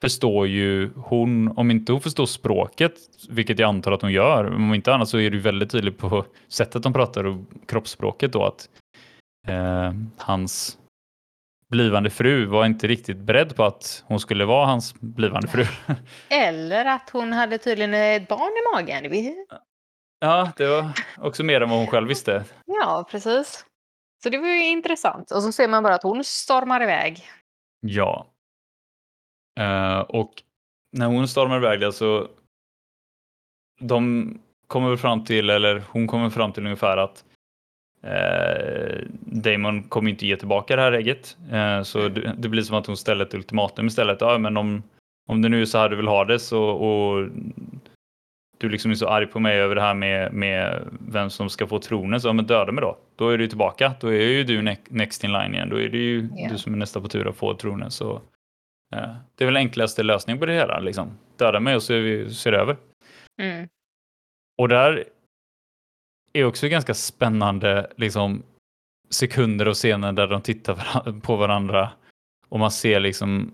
förstår ju hon, om inte hon förstår språket, vilket jag antar att hon gör, om inte annat så är det ju väldigt tydligt på sättet de pratar och kroppsspråket då att eh, hans blivande fru var inte riktigt beredd på att hon skulle vara hans blivande fru. Eller att hon hade tydligen ett barn i magen. ja, det var också mer än vad hon själv visste. Ja, precis. Så det var ju intressant. Och så ser man bara att hon stormar iväg. Ja. Eh, och när hon stormar iväg där så de kommer fram till, eller hon kommer fram till ungefär att eh, Damon kommer inte ge tillbaka det här ägget. Eh, så det, det blir som att hon ställer ett ultimatum istället. Ja, men om, om det nu är så här du vill ha det så, och du liksom är så arg på mig över det här med, med vem som ska få tronen, så ja, men döda mig då. Då är du tillbaka. Då är ju du ne- next in line igen. Då är det ju Ja. du som är nästa på tur att få tronen. Så, eh, det är väl enklaste lösningen på det hela. Liksom. Döda mig och så är vi, det över. Mm. Och där är också ganska spännande liksom, sekunder och scener där de tittar på varandra och man ser liksom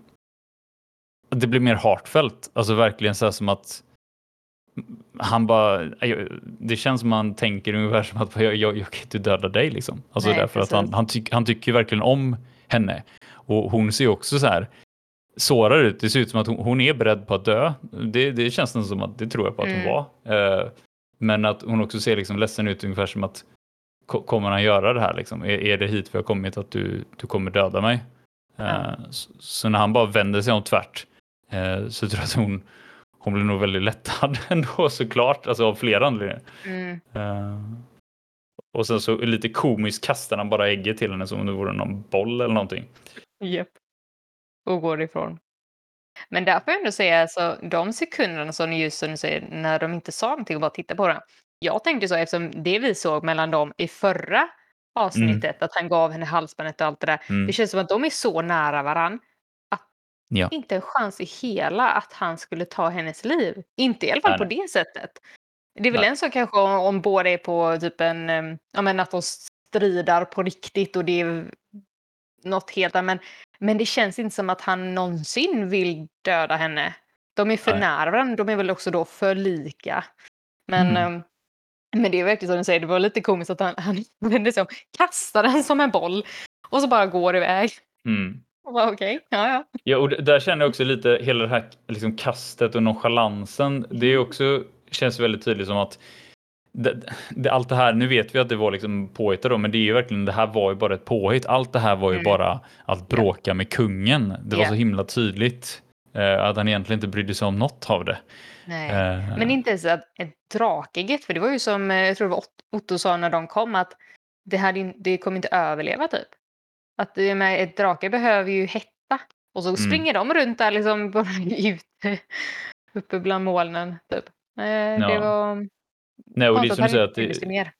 att det blir mer heartfelt. Alltså verkligen så här som att han bara, det känns som man tänker ungefär som att jag, jag, jag kan inte döda dig liksom. Alltså Nej, därför att han, precis. han, tyck, han tycker verkligen om henne. Och hon ser ju också så här sårad ut. Det ser ut som att hon, hon är beredd på att dö. Det, det känns nästan som att det tror jag på att hon Mm. var. Eh, men att hon också ser liksom ledsen ut ungefär som att ko- kommer han göra det här liksom? Är, är det hit vi har kommit att du, du kommer döda mig? Eh, så, så när han bara vänder sig om tvärt eh, så tror jag att hon, hon blir nog väldigt lättad ändå såklart, alltså av flera anledningar. Mm. Eh, och sen så lite komiskt kastar han bara ägget till henne som om det vore någon boll eller någonting. Japp. Och går ifrån. Men där får jag ändå säga, alltså, de sekunderna som just som du säger, när de inte sa någonting och bara tittade på den. Jag tänkte så eftersom det vi såg mellan dem i förra avsnittet, att han gav henne halsbandet och allt det där. Mm. Det känns som att de är så nära varann. Ja. Inte en chans i hela att han skulle ta hennes liv. Inte i alla fall Nej, på det sättet. Det är väl Nej. en sak kanske om, om båda är på typ en, em, ja men att de stridar på riktigt och det är något helt annat. Men, men det känns inte som att han någonsin vill döda henne. De är för Nej. nära varandra, de är väl också då för lika. Men, Mm. em, men det är verkligen som du säger, det var lite komiskt att han, han vände sig om, kastar den som en boll och så bara går iväg. Mm. Okej, ja ja. Ja, och där känner jag också lite hela det här liksom, kastet och nonchalansen. Det är också, känns väldigt tydligt som att det, det, allt det här, nu vet vi att det var liksom påhittat då, men det är ju verkligen, det här var ju bara ett påhitt. Allt det här var ju Mm. bara att bråka med kungen. Det var Ja. så himla tydligt eh, att han egentligen inte brydde sig om något av det. Nej. Eh, Men inte ens ett, ett drakeget, för det var ju som eh, jag tror det var Ot- Otto sa när de kom att det, in- det kommer inte överleva typ. Att det med, ett drake behöver ju hetta. Och så springer de runt där liksom bara ute uppe bland molnen. Typ. Eh, Det Ja. var Nej, och det är som du säger att, det,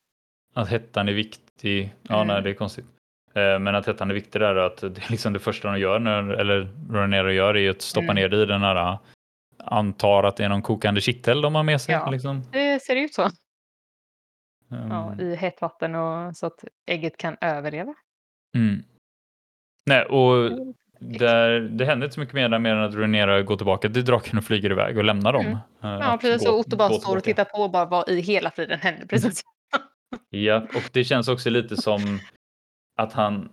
att hettan är viktig. Ja, Mm. nej, det är konstigt. Eh, Men att hettan är viktig där att det är liksom det första de gör, när, eller Rhaenyra gör, är att stoppa Mm. ner det i den här, antar att det är någon kokande kittel de har med sig. Ja. Liksom. Det ser ut så. Um, Ja, I hett vatten och så att ägget kan överleva. mm. Nej, och Mm. Där, det händer inte så mycket mer där mer än att Rhaenyra går tillbaka till draken och flyger iväg och lämnar dem. Mm. eh, Ja, precis. gå- Och Otto bara står och tittar på och bara vad i hela friden händer. Precis. Ja, och det känns också lite som att han,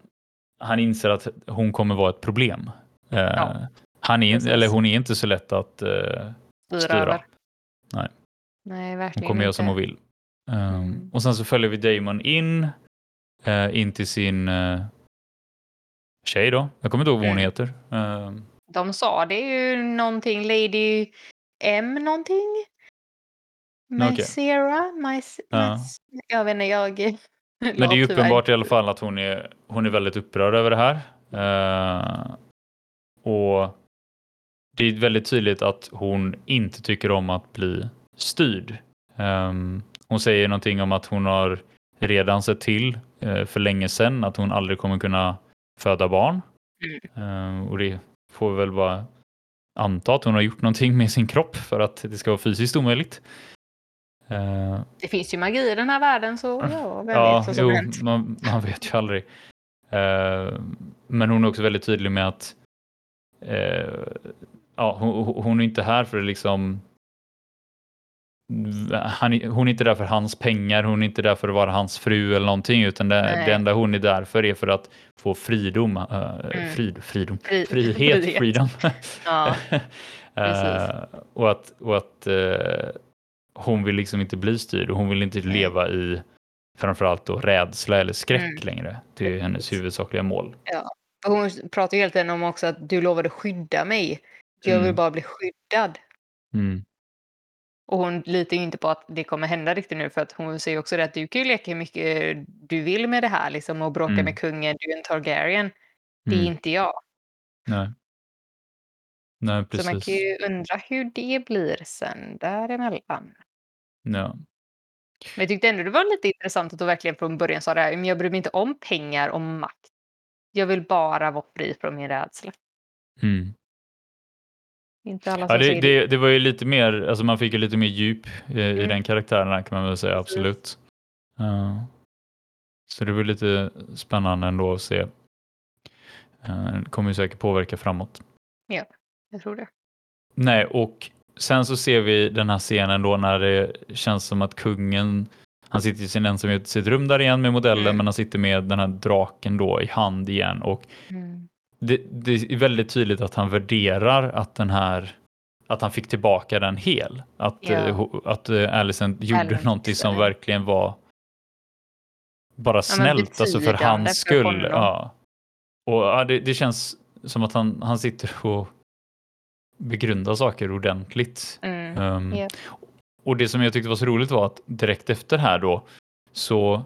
han inser att hon kommer vara ett problem. Eh, Ja, han är, precis. eller hon är inte så lätt att eh, Styra styra. Nej. Nej, Hon verkligen kommer göra som hon vill. Um, Mm. Och sen så följer vi Damon in, eh, in till sin uh, tjej då. Jag kommer inte ihåg vad hon Mm. heter. Um, De sa det är ju någonting Lady M någonting. Okej. Mycera? Mys- Ja. Jag vet inte, jag... Men det är ju uppenbart i alla fall att hon är, hon är väldigt upprörd över det här. Eh, och det är väldigt tydligt att hon inte tycker om att bli styrd. Ehm, hon säger någonting om att hon har redan sett till eh, för länge sedan att hon aldrig kommer kunna föda barn. Ehm, och det får vi väl bara anta att hon har gjort någonting med sin kropp för att det ska vara fysiskt omöjligt. Eh, Det finns ju magi i den här världen så ja, vem Ja, vet vad som jo, hänt. man, man vet ju aldrig. Eh, men hon är också väldigt tydlig med att eh, ja, hon, hon är inte här för att liksom han, hon är inte där för hans pengar, hon är inte där för att vara hans fru eller någonting, utan det, det enda hon är där för är för att få fridom, Mm. frid, fridom, Fri- frihet, frihet. freedom. Ja, Eh, och att, och att eh, hon vill liksom inte bli styrd och hon vill inte leva i framförallt då rädsla eller skräck Mm. längre. Det är hennes huvudsakliga mål. och hon pratar ju hela tiden om också att du lovade skydda mig. Jag vill Mm. bara bli skyddad. Mm. Och hon litar ju inte på att det kommer hända riktigt nu för att hon säger också det att du kan ju leka hur mycket du vill med det här liksom och bråka Mm. med kungen, du är en Targaryen. Det är Mm. inte jag. Nej. Nej, Så man precis. kan ju undra hur det blir sen däremellan. Ja. Men jag tyckte ändå det var lite intressant att du verkligen från början sa det här, men jag bryr mig inte om pengar och makt. Jag vill bara vara fri från min rädsla. Mm. Inte alla Ja, det, det. det, var ju lite mer, alltså man fick ju lite mer djup i, i Mm. den karaktären kan man väl säga, absolut. Ja. så det var lite spännande ändå att se. Eh, Det kommer ju säkert påverka framåt. Jag tror det. Nej, och sen så ser vi den här scenen då när det känns som att kungen, han sitter i sin ensamhet i sitt rum där igen med modellen, Mm. men han sitter med den här draken då i hand igen och Mm. Det, det är väldigt tydligt att han värderar att den här att han fick tillbaka den hel. Att, Ja. eh, ho- att uh, Alicent gjorde Alicent någonting som verkligen var bara snällt, alltså för hans för skull. honom. Ja. Och ja, det, det känns som att han, han sitter och begrundar saker ordentligt. Mm. Um, Ja. Och det som jag tyckte var så roligt var att direkt efter här då så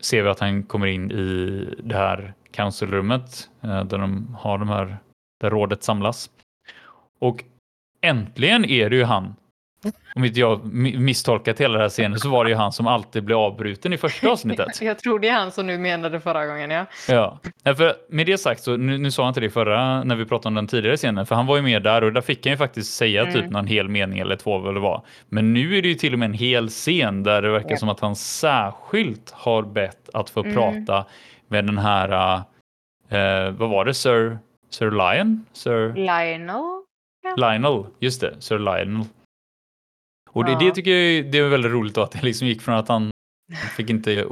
ser vi att han kommer in i det här councilrummet eh, där de har de här, där rådet samlas. Och äntligen är det ju han, om inte jag mi- misstolkat hela den här scenen, så var det ju han som alltid blev avbruten i första avsnittet. Jag tror det är han som du menade förra gången, ja. Ja, för med det sagt så, nu, nu sa jag inte det förra när vi pratade om den tidigare scenen, för han var ju med där och där fick han ju faktiskt säga Mm. typ någon hel mening eller två vad det var. Men nu är det ju till och med en hel scen där det verkar Ja. som att han särskilt har bett att få Mm. prata med den här, eh, vad var det, Sir, Sir Lion? Sir Lionel? Lionel, just det, Sir Lionel. Och det, Ja. det tycker jag det är väldigt roligt då, att det liksom gick från att han fick inte,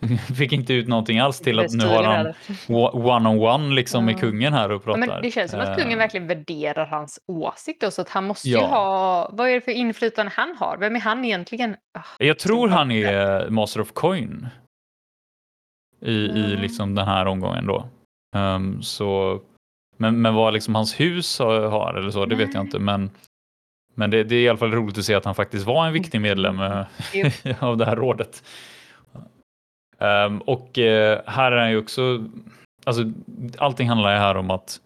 fick inte ut någonting alls till att nu har han one-on-one liksom med Ja. kungen här och Ja, pratar. men det känns som att kungen Eh, verkligen värderar hans åsikt då, så att han måste ju Ja. ha... Vad är det för inflytande han har? Vem är han egentligen? Ah, Jag tror som han är Master of Coin i, i Ja. liksom den här omgången då. Ehm, så, men, men vad liksom hans hus har, eller så, det vet jag inte. Men, men det, det är i alla fall roligt att se att han faktiskt var en viktig medlem eh, av det här rådet. Ehm, och eh, här är han ju också, alltså allting handlar ju här om att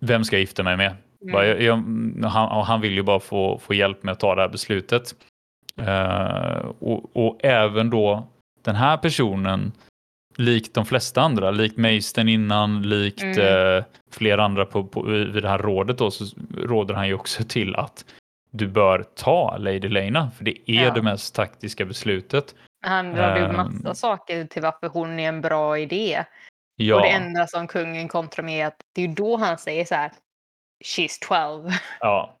vem ska jag gifta mig med? Mm. Bara, jag, jag, han, han vill ju bara få, få hjälp med att ta det här beslutet. Uh, och, och, även då den här personen, likt de flesta andra, likt Meisten innan, likt mm. uh, flera andra på, på, vid det här rådet då, så råder han ju också till att du bör ta Lady Lena, för det är ja. det mest taktiska beslutet. Han drar ju um, massa saker till varför hon är en bra idé. Ja. Och det enda som kungen kontrar med är att det är då han säger så här, She's 12. Ja.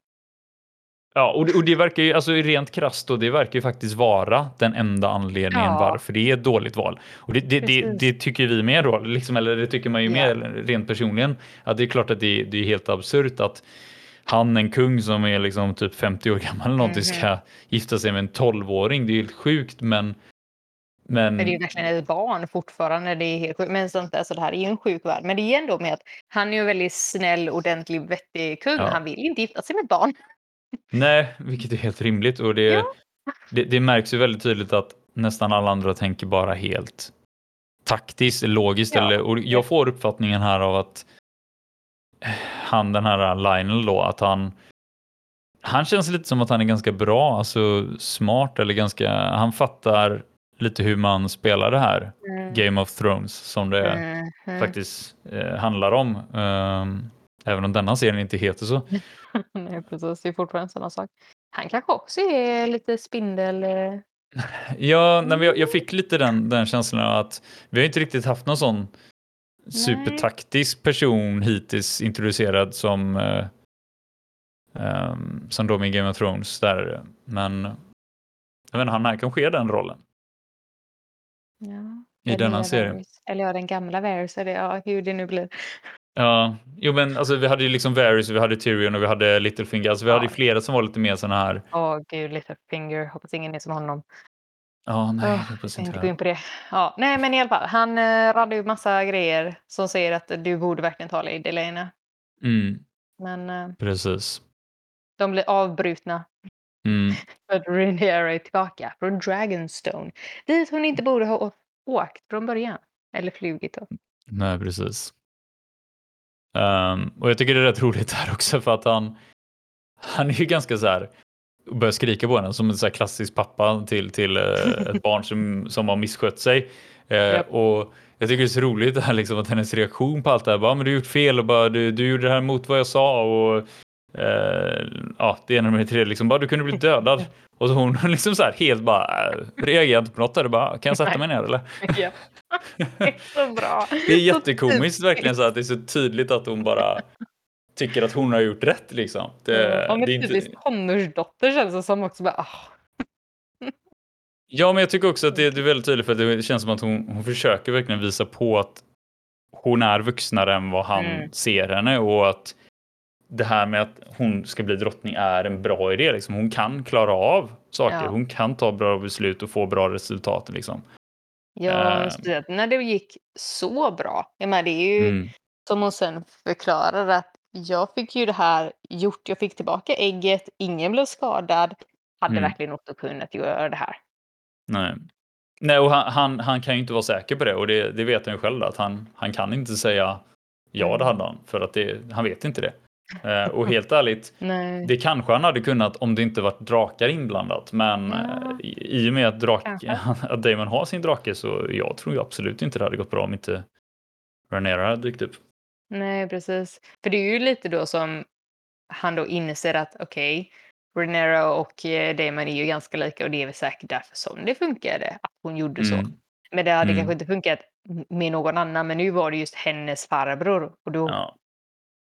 Ja, och det, och det verkar ju, alltså rent krasst då, det verkar ju faktiskt vara den enda anledningen ja. varför det är ett dåligt val. Och det, det, det, det tycker vi med då, liksom, eller det tycker man ju yeah. med rent personligen. Att det är klart att det, det är helt absurt att han, en kung som är liksom typ 50 år gammal eller någonting, mm -hmm. ska gifta sig med en 12-åring. Det är helt sjukt, men men... men det är ju verkligen ett barn fortfarande. Det är helt sjukt. Men sånt, alltså, det här är ju en sjuk värld. Men det är ändå med att han är en väldigt snäll, ordentlig, vettig kung. Ja. Han vill inte gifta sig med barn. Nej, vilket är helt rimligt. Och det, ja. det, det, märks ju väldigt tydligt att nästan alla andra tänker bara helt taktiskt, logiskt. Ja. Eller, och jag får uppfattningen här av att han, den här Lionel då, att han han känns lite som att han är ganska bra, alltså smart eller ganska, han fattar lite hur man spelar det här mm. Game of Thrones som det mm. Mm. faktiskt eh, handlar om. Um, även om denna serien inte heter så. Nej, precis. Det är fortfarande sån sak. Han kanske också är lite spindel... Eh. Ja, nej, jag, jag fick lite den, den känslan att vi har inte riktigt haft någon sån supertaktisk person hittills introducerad som uh, um, som då med Game of Thrones där. Men jag vet inte, han här kanske är den rollen. Ja. I denna serien. Eller ja, den gamla Varys, eller ja, hur det nu blir. Ja, jo men alltså vi hade ju liksom Varys, vi hade Tyrion och vi hade Littlefinger. Alltså vi ja. hade ju flera som var lite mer sådana här. Åh gud, Littlefinger. Hoppas ingen är som honom. Ja, nej, oh, hoppas inte. gå in på det. Ja, nej, men i alla fall. Han eh, radade ju massa grejer som säger att du borde verkligen ta Lady Lena. Mm. Men. Eh, Precis. De blir avbrutna Mm. För att Rhaenyra är tillbaka från Dragonstone. Dit hon inte borde ha åkt från början. Eller flugit då. Nej, precis. Um, och jag tycker det är rätt roligt här också för att han, han är ju ganska så här börjar skrika på henne som en så klassisk pappa till, till uh, ett barn som, som har misskött sig. Uh, yep. Och jag tycker det är så roligt det här, liksom, att hennes reaktion på allt det här. Bara, men du har gjort fel och bara, du, du gjorde det här mot vad jag sa. Och Uh, ja, det ena med det tredje, liksom bara du kunde bli dödad. Och så hon liksom så här helt bara uh, reagerar inte på något. Där, bara, kan jag sätta mig ner eller? Ja. Det är så bra. Det är jättekomiskt verkligen så att det är så tydligt att hon bara tycker att hon har gjort rätt liksom. Det, men det är inte... tonårsdotter känns det som också bara. Oh. Ja, men jag tycker också att det, det, är väldigt tydligt för det känns som att hon, hon försöker verkligen visa på att hon är vuxnare än vad han mm. ser henne och att det här med att hon ska bli drottning är en bra idé. Liksom. Hon kan klara av saker. Ja. Hon kan ta bra beslut och få bra resultat. Liksom. Ja, uh, när det gick så bra. Jag menar, det är ju mm. som hon sen förklarar att jag fick ju det här gjort. Jag fick tillbaka ägget. Ingen blev skadad. Hade mm. verkligen också kunnat göra det här. Nej. Nej, och han, han, han, kan ju inte vara säker på det och det, det vet han ju själv att han, han kan inte säga ja, det mm. hade han för att det, han vet inte det. Eh, och helt ärligt, det kanske han hade kunnat om det inte varit drakar inblandat. Men ja. Eh, i, och med att, drak, att Damon har sin drake så jag tror absolut inte det hade gått bra om inte Ranera hade dykt upp. Nej, precis. För det är ju lite då som han då inser att okej, okay, Renera och eh, Damon är ju ganska lika och det är väl säkert därför som det funkade att hon gjorde så. Mm. Men det hade mm. kanske inte funkat med någon annan, men nu var det just hennes farbror och då ja.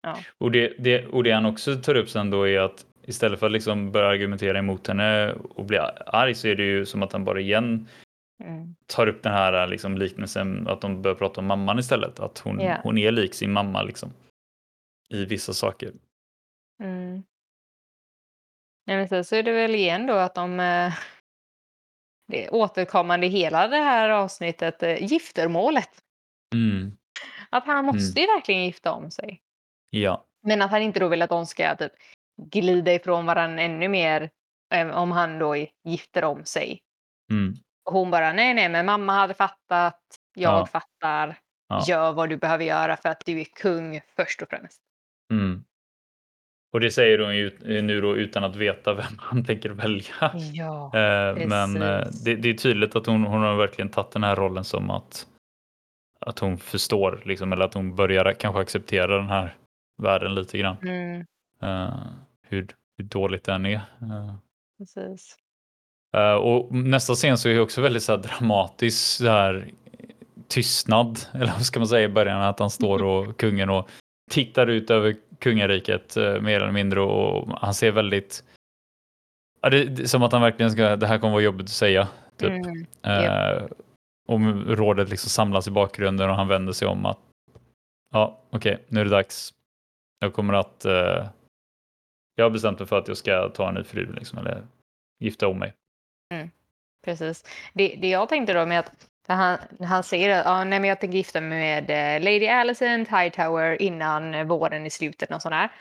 Ja. Och, det, det, och det han också tar upp sen då är att istället för att liksom börja argumentera emot henne och bli arg så är det ju som att han bara igen mm. tar upp den här liksom liknelsen att de börjar prata om mamman istället. Att hon, yeah. hon är lik sin mamma liksom. I vissa saker. Mm. Ja, men sen så är det väl igen då att de eh, det återkommande hela det här avsnittet, eh, giftermålet. Mm. Att han måste mm. ju verkligen gifta om sig. Ja. Men att han inte då vill att de ska typ glida ifrån varandra ännu mer eh, om han då gifter om sig. Mm. Och hon bara nej, nej, men mamma hade fattat. Jag ja. fattar. Ja. Gör vad du behöver göra för att du är kung först och främst. Mm. Och det säger hon ju nu då utan att veta vem han tänker välja. Ja, Eh, Men eh, det, det är tydligt att hon, hon har verkligen tagit den här rollen som att, att hon förstår, liksom, eller att hon börjar kanske acceptera den här världen lite grann. Mm, Eh, hur, hur dåligt den är. Eh, precis. Eh, och nästa scen så är det också väldigt så här dramatisk så här, tystnad, eller vad ska man säga i början, att han står och kungen och tittar ut över kungariket eh, mer eller mindre och han ser väldigt ja, det, det, som att han verkligen ska, det här kommer vara jobbigt att säga. Typ. Mm, Eh, och rådet liksom samlas i bakgrunden och han vänder sig om att ja, okej, nu är det dags. Jag kommer att eh, jag har bestämt mig för att jag ska ta en ny fru liksom, eller gifta om mig. precis. Det, det jag tänkte då med att han, han säger att ah, nej, men jag tänker gifta mig med eh, Lady Alicent Hightower innan våren i slutet och sådär.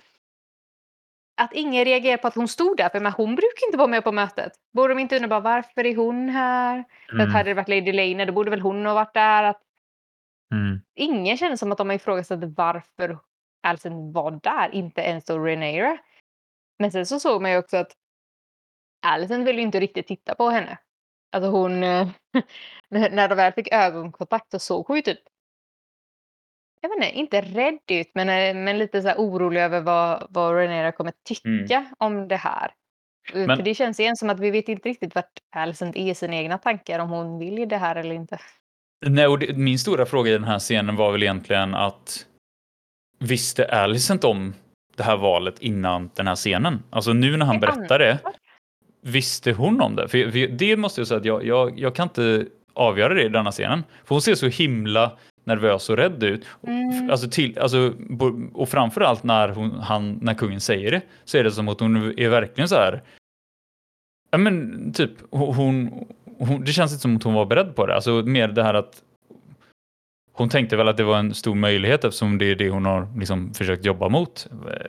Att ingen reagerar på att hon stod där, för men hon brukar inte vara med på mötet. Borde de inte undra bara varför är hon här? För att Mm. hade det varit Lady Lane, då borde väl hon ha varit där. Att Mm. ingen känner som att de har ifrågasatt varför Alicent var där, inte ens då Rhaenyra. Men sen så såg man ju också att Alicent ville ju inte riktigt titta på henne. Alltså hon, eh, när de väl fick ögonkontakt så såg hon ju typ jag vet inte, inte rädd ut men, eh, men lite så orolig över vad, vad Rhaenyra kommer tycka om det här. Eh, Men- För det känns igen som att vi vet inte riktigt vart Alicent är i sina egna tankar om hon vill det här eller inte. Nej, och det, min stora fråga i den här scenen var väl egentligen att visste Alicent om det här valet innan den här scenen? Alltså nu när han berättar det, visste hon om det? För, det måste jag säga att jag, jag, jag kan inte avgöra det i denna scenen. För hon ser så himla nervös och rädd ut. Mm. Alltså till, alltså, och framförallt när, hon, han, när kungen säger det så är det som att hon är verkligen så här. Ja men typ hon, hon, det känns inte som att hon var beredd på det. Alltså mer det här att hon tänkte väl att det var en stor möjlighet eftersom det är det hon har liksom försökt jobba mot. eh,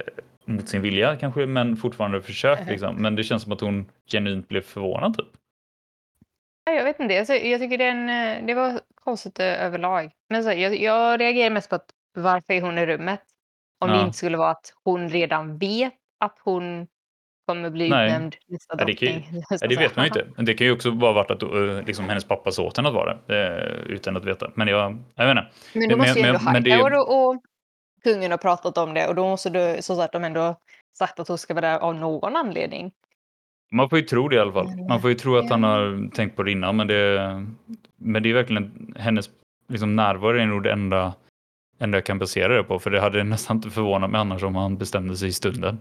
Mot sin vilja kanske, men fortfarande försökt. Liksom. Men det känns som att hon genuint blev förvånad. Typ. Ja, Jag vet inte, alltså, jag tycker den, eh, det var konstigt eh, överlag. Men så, jag, jag reagerar mest på att varför är hon i rummet? Om det Ja. inte skulle vara att hon redan vet att hon kommer bli Nej. utnämnd nästa Ja, det ju- drottning. Det vet man ju inte. Men det kan ju också bara varit att eh, liksom, hennes pappa sa åt henne att vara det. eh, Utan att veta. Men jag, jag vet inte. Men då Men- måste ju men- ändå men det Hightower och, kungen ha pratat om det och då måste du, så att de ändå sagt att hon ska vara där av någon anledning. Man får ju tro det i alla fall. Man får ju tro att han har tänkt på det innan. Men det, men det är verkligen hennes liksom, närvaro är nog det enda, enda jag kan basera det på. För det hade nästan inte förvånat mig annars om han bestämde sig i stunden.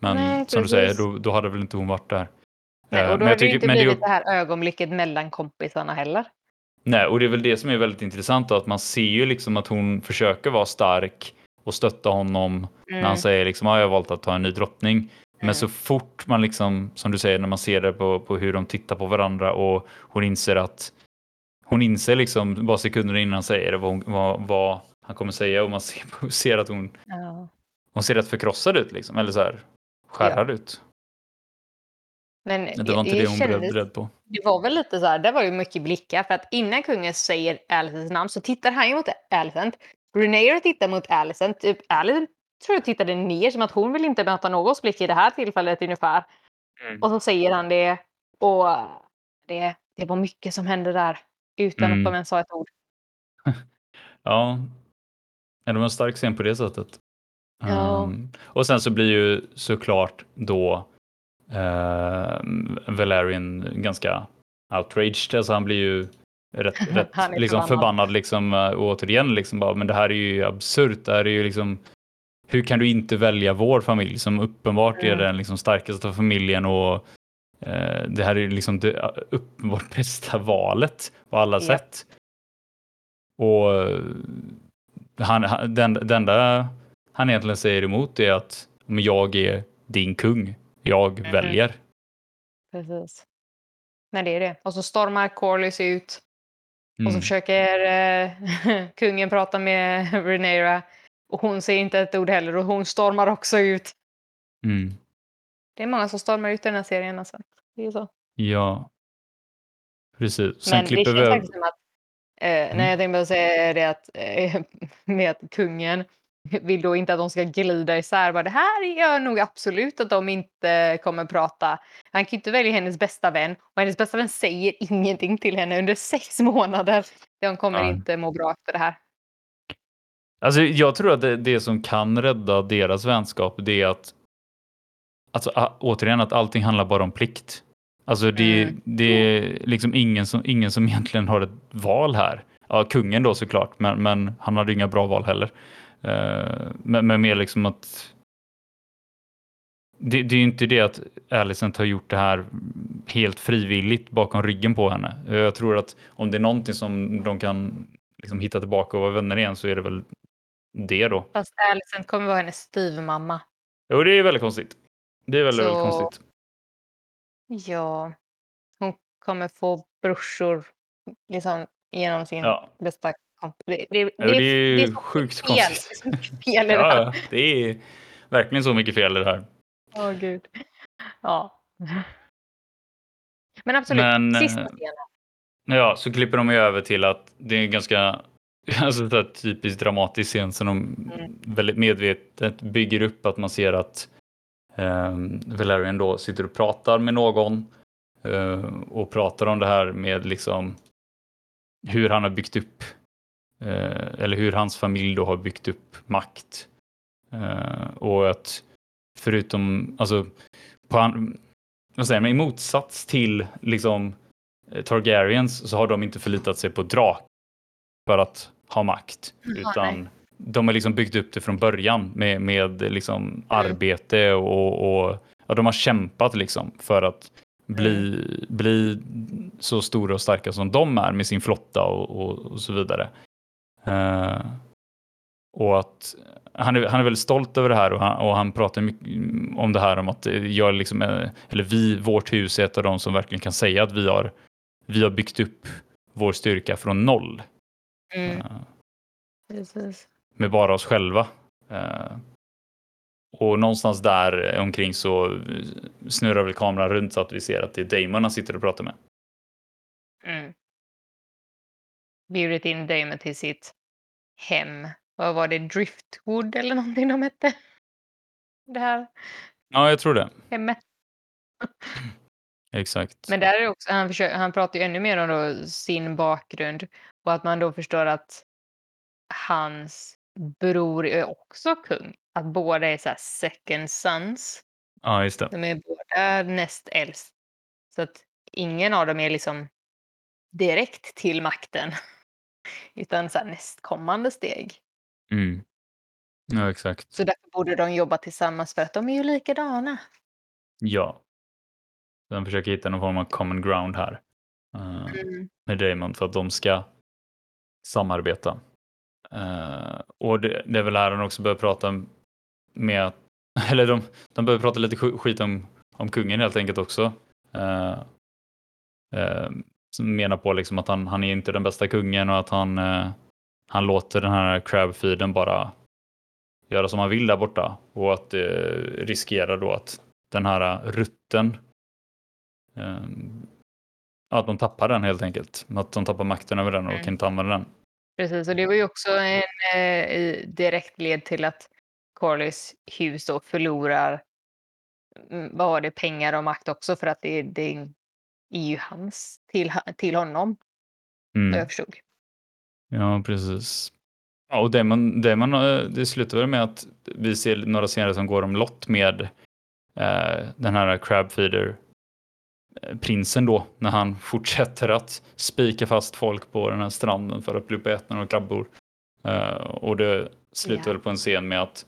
Men Nej, som du säger, då, då hade väl inte hon varit där. Nej, Eh, och då men hade det inte men blivit det här ögonblicket mellan kompisarna heller. Nej, och det är väl det som är väldigt intressant att man ser ju liksom att hon försöker vara stark och stötta honom när han Mm. säger liksom, ah, jag har valt att ta en ny drottning. Mm. Men så fort man liksom, som du säger, när man ser det på, på hur de tittar på varandra och hon inser att hon inser liksom bara sekunder innan han säger det vad, hon, vad, vad han kommer säga och man ser, ser att hon, Ja. hon ser rätt förkrossad ut liksom, eller så här skärrad ut. Men Det var inte det hon blev kändes- beredd på. Det var väl lite så här, det var ju mycket blickar för att innan kungen säger Alicents namn så tittar han ju mot Alicent. Rhaenyra tittar mot Alicent. Typ Alicent tror jag tittade ner som att hon vill inte möta någons blick i det här tillfället ungefär. Mm. Och så säger han det och det, det var mycket som hände där utan Mm. att de ens sa ett ord. Ja, Ja, det var en stark scen på det sättet. Ja. Um, och sen så blir ju såklart då uh, Valerian ganska outraged. Alltså han blir ju rätt, rätt är liksom förbannad. förbannad. liksom, och återigen. Liksom, bara, men det här är ju absurt. Det här är ju liksom, hur kan du inte välja vår familj som uppenbart är Mm. den liksom, starkaste av familjen och eh, det här är liksom det uh, uppenbart bästa valet på alla Ja. sätt. Och eh, han, den, det enda han egentligen säger emot är att men jag är din kung. Jag Mhm. väljer. Precis. Men det är det. Och så stormar Corlys ut och så Mm. försöker eh, kungen prata med Rhaenyra och hon säger inte ett ord heller och hon stormar också ut. Mm. Det är många som stormar ut i den här serien alltså. Det är så. Ja. Precis. Sen Men det känns vi faktiskt som att, eh, Mm. när jag tänkte bara säga det att, eh, med att kungen vill då inte att de ska glida isär. Bara, det här gör nog absolut att de inte kommer prata. Han kan ju inte välja hennes bästa vän och hennes bästa vän säger ingenting till henne under sex månader. De kommer Ja. inte må bra efter det här. Alltså, jag tror att det, det som kan rädda deras vänskap, det är att alltså, återigen att allting handlar bara om plikt. Alltså det, Mm. det är liksom ingen som, ingen som egentligen har ett val här. Ja, kungen då såklart, men, men han hade inga bra val heller. Eh, men, men mer liksom att det, det är ju inte det att Alicent har gjort det här helt frivilligt bakom ryggen på henne. Jag tror att om det är någonting som de kan liksom hitta tillbaka och vara vänner igen så är det väl det då. Fast Alicent kommer vara hennes styvmamma. Jo, det är väldigt konstigt. Det är väldigt, väldigt Så- konstigt. Ja, hon kommer få brorsor liksom genom sin Ja. bästa Det, det, det, det är så sjukt fel. konstigt. Det är så mycket fel i det här. ja, det är verkligen så mycket fel i det här. Åh gud. Ja. Men absolut, Men, sista eh, scenen. Ja, så klipper de ju över till att det är en ganska alltså, typiskt dramatisk scen som de Mm. väldigt medvetet bygger upp att man ser att um, Valerian då sitter och pratar med någon eh, och pratar om det här med liksom hur han har byggt upp eh, eller hur hans familj då har byggt upp makt. Eh, och att förutom, alltså på vad säger man, i motsats till liksom eh, Targaryens så har de inte förlitat sig på drak för att ha makt. Utan de har liksom byggt upp det från början med, med liksom arbete och, och ja, de har kämpat liksom för att bli, bli så stora och starka som de är med sin flotta och, och, och så vidare. Eh, och att han är, han är väldigt stolt över det här och han, och han pratar mycket om det här om att jag liksom, eller vi, vårt hus är ett av de som verkligen kan säga att vi har, vi har byggt upp vår styrka från noll Mm, eh, precis. med bara oss själva. Eh, och någonstans där omkring så snurrar väl kameran runt så att vi ser att det är Damon han sitter och pratar med. Mm. Bjudit in Damon till sitt hem. Vad var det? Driftwood eller någonting de hette? Det här Ja, jag tror det. hemmet. Exakt. Men där är det också, han, försöker, han pratar ju ännu mer om då sin bakgrund och att man då förstår att hans bror är också kung. Att båda är så här second sons. Ja, just det. De är båda näst äldst. Så att ingen av dem är liksom direkt till makten. Utan så här nästkommande steg. Mm. Ja, exakt. Så därför borde de jobba tillsammans för att de är ju likadana. Ja. De försöker hitta någon form av common ground här. eh, Mm. med Damon för att de ska samarbeta. Eh, och det, det är väl här han också börjar prata med eller de, de börjar prata lite sk- skit om, om kungen helt enkelt också. Uh, menar på liksom att han, han är inte den bästa kungen och att han, eh, han låter den här crabfeeden bara göra som han vill där borta och att det riskerar då att den här rutten eh, att de tappar den helt enkelt. Att de tappar makten över den och Mm. kan inte använda den. Precis, och det var ju också en eh, direkt led till att Corlys hus då förlorar mm, vad var det, pengar och makt också för att det, det är ju hans till, till honom, Mm. jag förstod. Ja, precis. Ja, och Damon, Damon, eh, det slutar med att vi ser några scener som går om lott med eh, den här crabfeeder eh, prinsen då när han fortsätter att spika fast folk på den här stranden för att bli uppätna av krabbor. Eh, och det slutar Ja. väl på en scen med att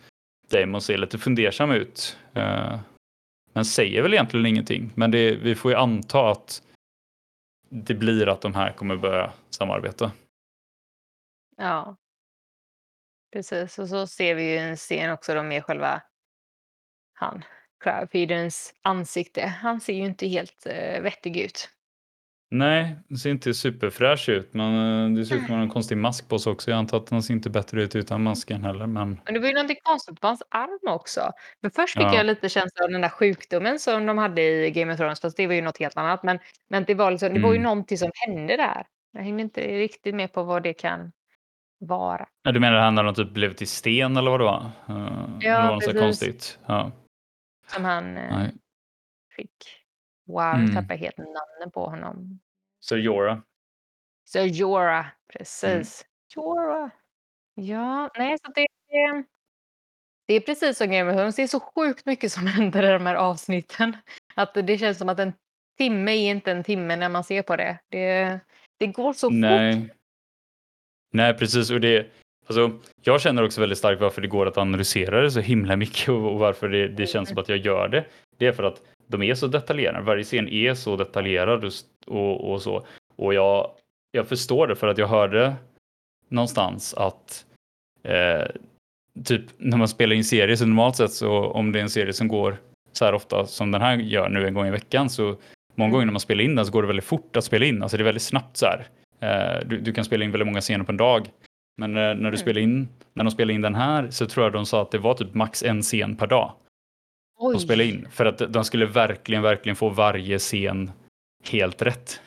Damon ser lite fundersam ut. Eh, men säger väl egentligen ingenting. Men det, vi får ju anta att det blir att de här kommer börja samarbeta. Ja. Precis, och så ser vi ju en scen också då med själva han, Crabfeederns ansikte. Han ser ju inte helt eh, vettig ut. Nej, det ser inte superfräsch ut. Men eh, det ser ut som att han har en konstig mask på sig också. Jag antar att han ser inte bättre ut utan masken heller. Men Men det var ju någonting konstigt på hans arm också. För först fick Ja. jag lite känsla av den där sjukdomen som de hade i Game of Thrones, fast det var ju något helt annat. Men, men det, var liksom, det var ju Mm. någonting som hände där. Jag hängde inte riktigt med på vad det kan vara. Ja, du menar han när de typ blev till sten eller vad det var? Ja, eller var det så precis. konstigt? Ja. Som han eh, Nej. fick. Wow, Mm. jag helt namnet på honom. Så Jorah. Så Jorah, precis. Jorah. Ja, nej, så det, det, det är precis som Game of Thrones. Det är så sjukt mycket som händer i de här avsnitten. Att det känns som att en timme är inte en timme när man ser på det. Det, det går så fort. Nej. Nej, precis. Och det, alltså, jag känner också väldigt starkt varför det går att analysera det så himla mycket och, och varför det, det känns som att jag gör det. Det är för att de är så detaljerade. Varje scen är så detaljerad och, och, så. Och jag, jag förstår det för att jag hörde någonstans att eh, typ när man spelar in serie så normalt sett så om det är en serie som går så här ofta som den här gör nu en gång i veckan så många gånger när man spelar in den så går det väldigt fort att spela in. Alltså det är väldigt snabbt så här. Eh, du, du kan spela in väldigt många scener på en dag. Men eh, när du Mm. spelar in, när de spelade in den här så tror jag de sa att det var typ max en scen per dag Oj. att spela in. För att de skulle verkligen, verkligen få varje scen helt rätt.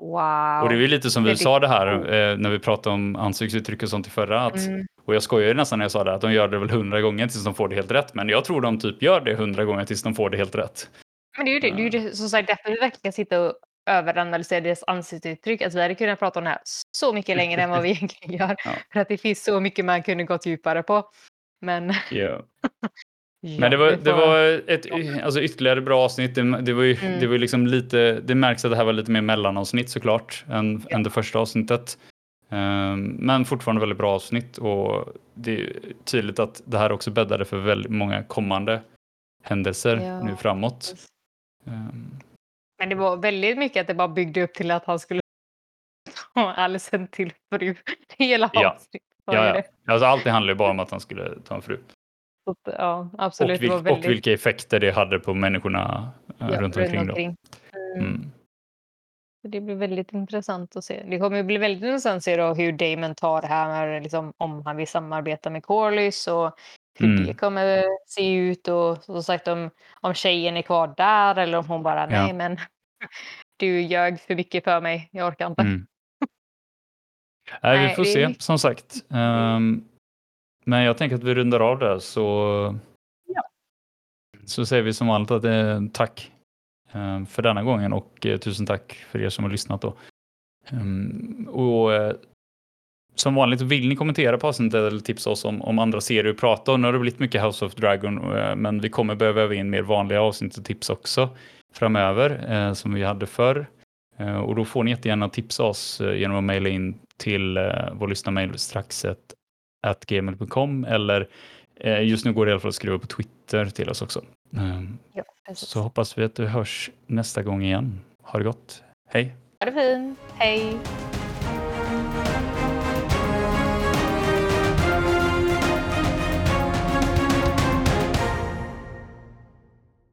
Wow. Och det är ju lite som vi sa det här eh, när vi pratade om ansiktsuttryck och sånt i förra. Att, Mm. Och jag skojade nästan när jag sa det, att de gör det väl hundra gånger tills de får det helt rätt. Men jag tror de typ gör det hundra gånger tills de får det helt rätt. Men det är ju det, det, är ju det som sagt därför vi verkligen sitta och överanalysera deras ansiktsuttryck. Alltså vi hade kunnat prata om det här så mycket längre än vad vi egentligen gör. Ja. För att det finns så mycket man kunde gått djupare på. Men, Ja. ja, Men det var, det var ett alltså ytterligare bra avsnitt. Det, det var ju Mm. det var liksom lite, det märks att det här var lite mer mellanavsnitt såklart än, Ja. än det första avsnittet. Ehm, men fortfarande väldigt bra avsnitt och det är tydligt att det här också bäddade för väldigt många kommande händelser Ja. nu framåt. Ehm, Men det var väldigt mycket att det bara byggde upp till att han skulle ta Alison till fru. Hela Ja. avsnittet ja, ja. Alltså, allt handlar ju bara om att han skulle ta en fru. Så ja, Och, absolut. vil- det var väldigt och vilka effekter det hade på människorna eh, ja, runt omkring. Då. Mm. Mm. Så Det blir väldigt intressant att se. Det kommer att bli väldigt intressant att se då hur Damon tar det här liksom, om han vill samarbeta med Corlys och hur Mm. det kommer se ut och som sagt om, om tjejen är kvar där eller om hon bara Ja. nej men du ljög för mycket för mig, jag orkar inte. Mm. Nej, vi får se som sagt. Ehm, men jag tänker att vi rundar av där så, Ja. så säger vi som vanligt att det är tack ehm, för denna gången och eh, tusen tack för er som har lyssnat. Då. Ehm, och, eh, som vanligt, vill ni kommentera på avsnittet eller tipsa oss om, om andra serier att prata om? Nu har det blivit mycket House of Dragon, eh, men vi kommer behöva öva in mer vanliga avsnitt och tips också framöver, eh, som vi hade förr. Eh, Och då får ni jättegärna tipsa oss eh, genom att mejla in till eh, vår lyssnarmail strax gmail.com eller eh, just nu går det i alla fall att skriva på Twitter till oss också. Eh, Ja. Så hoppas vi att du hörs nästa gång igen. Ha det gott. Hej! Ha det fint. Hej!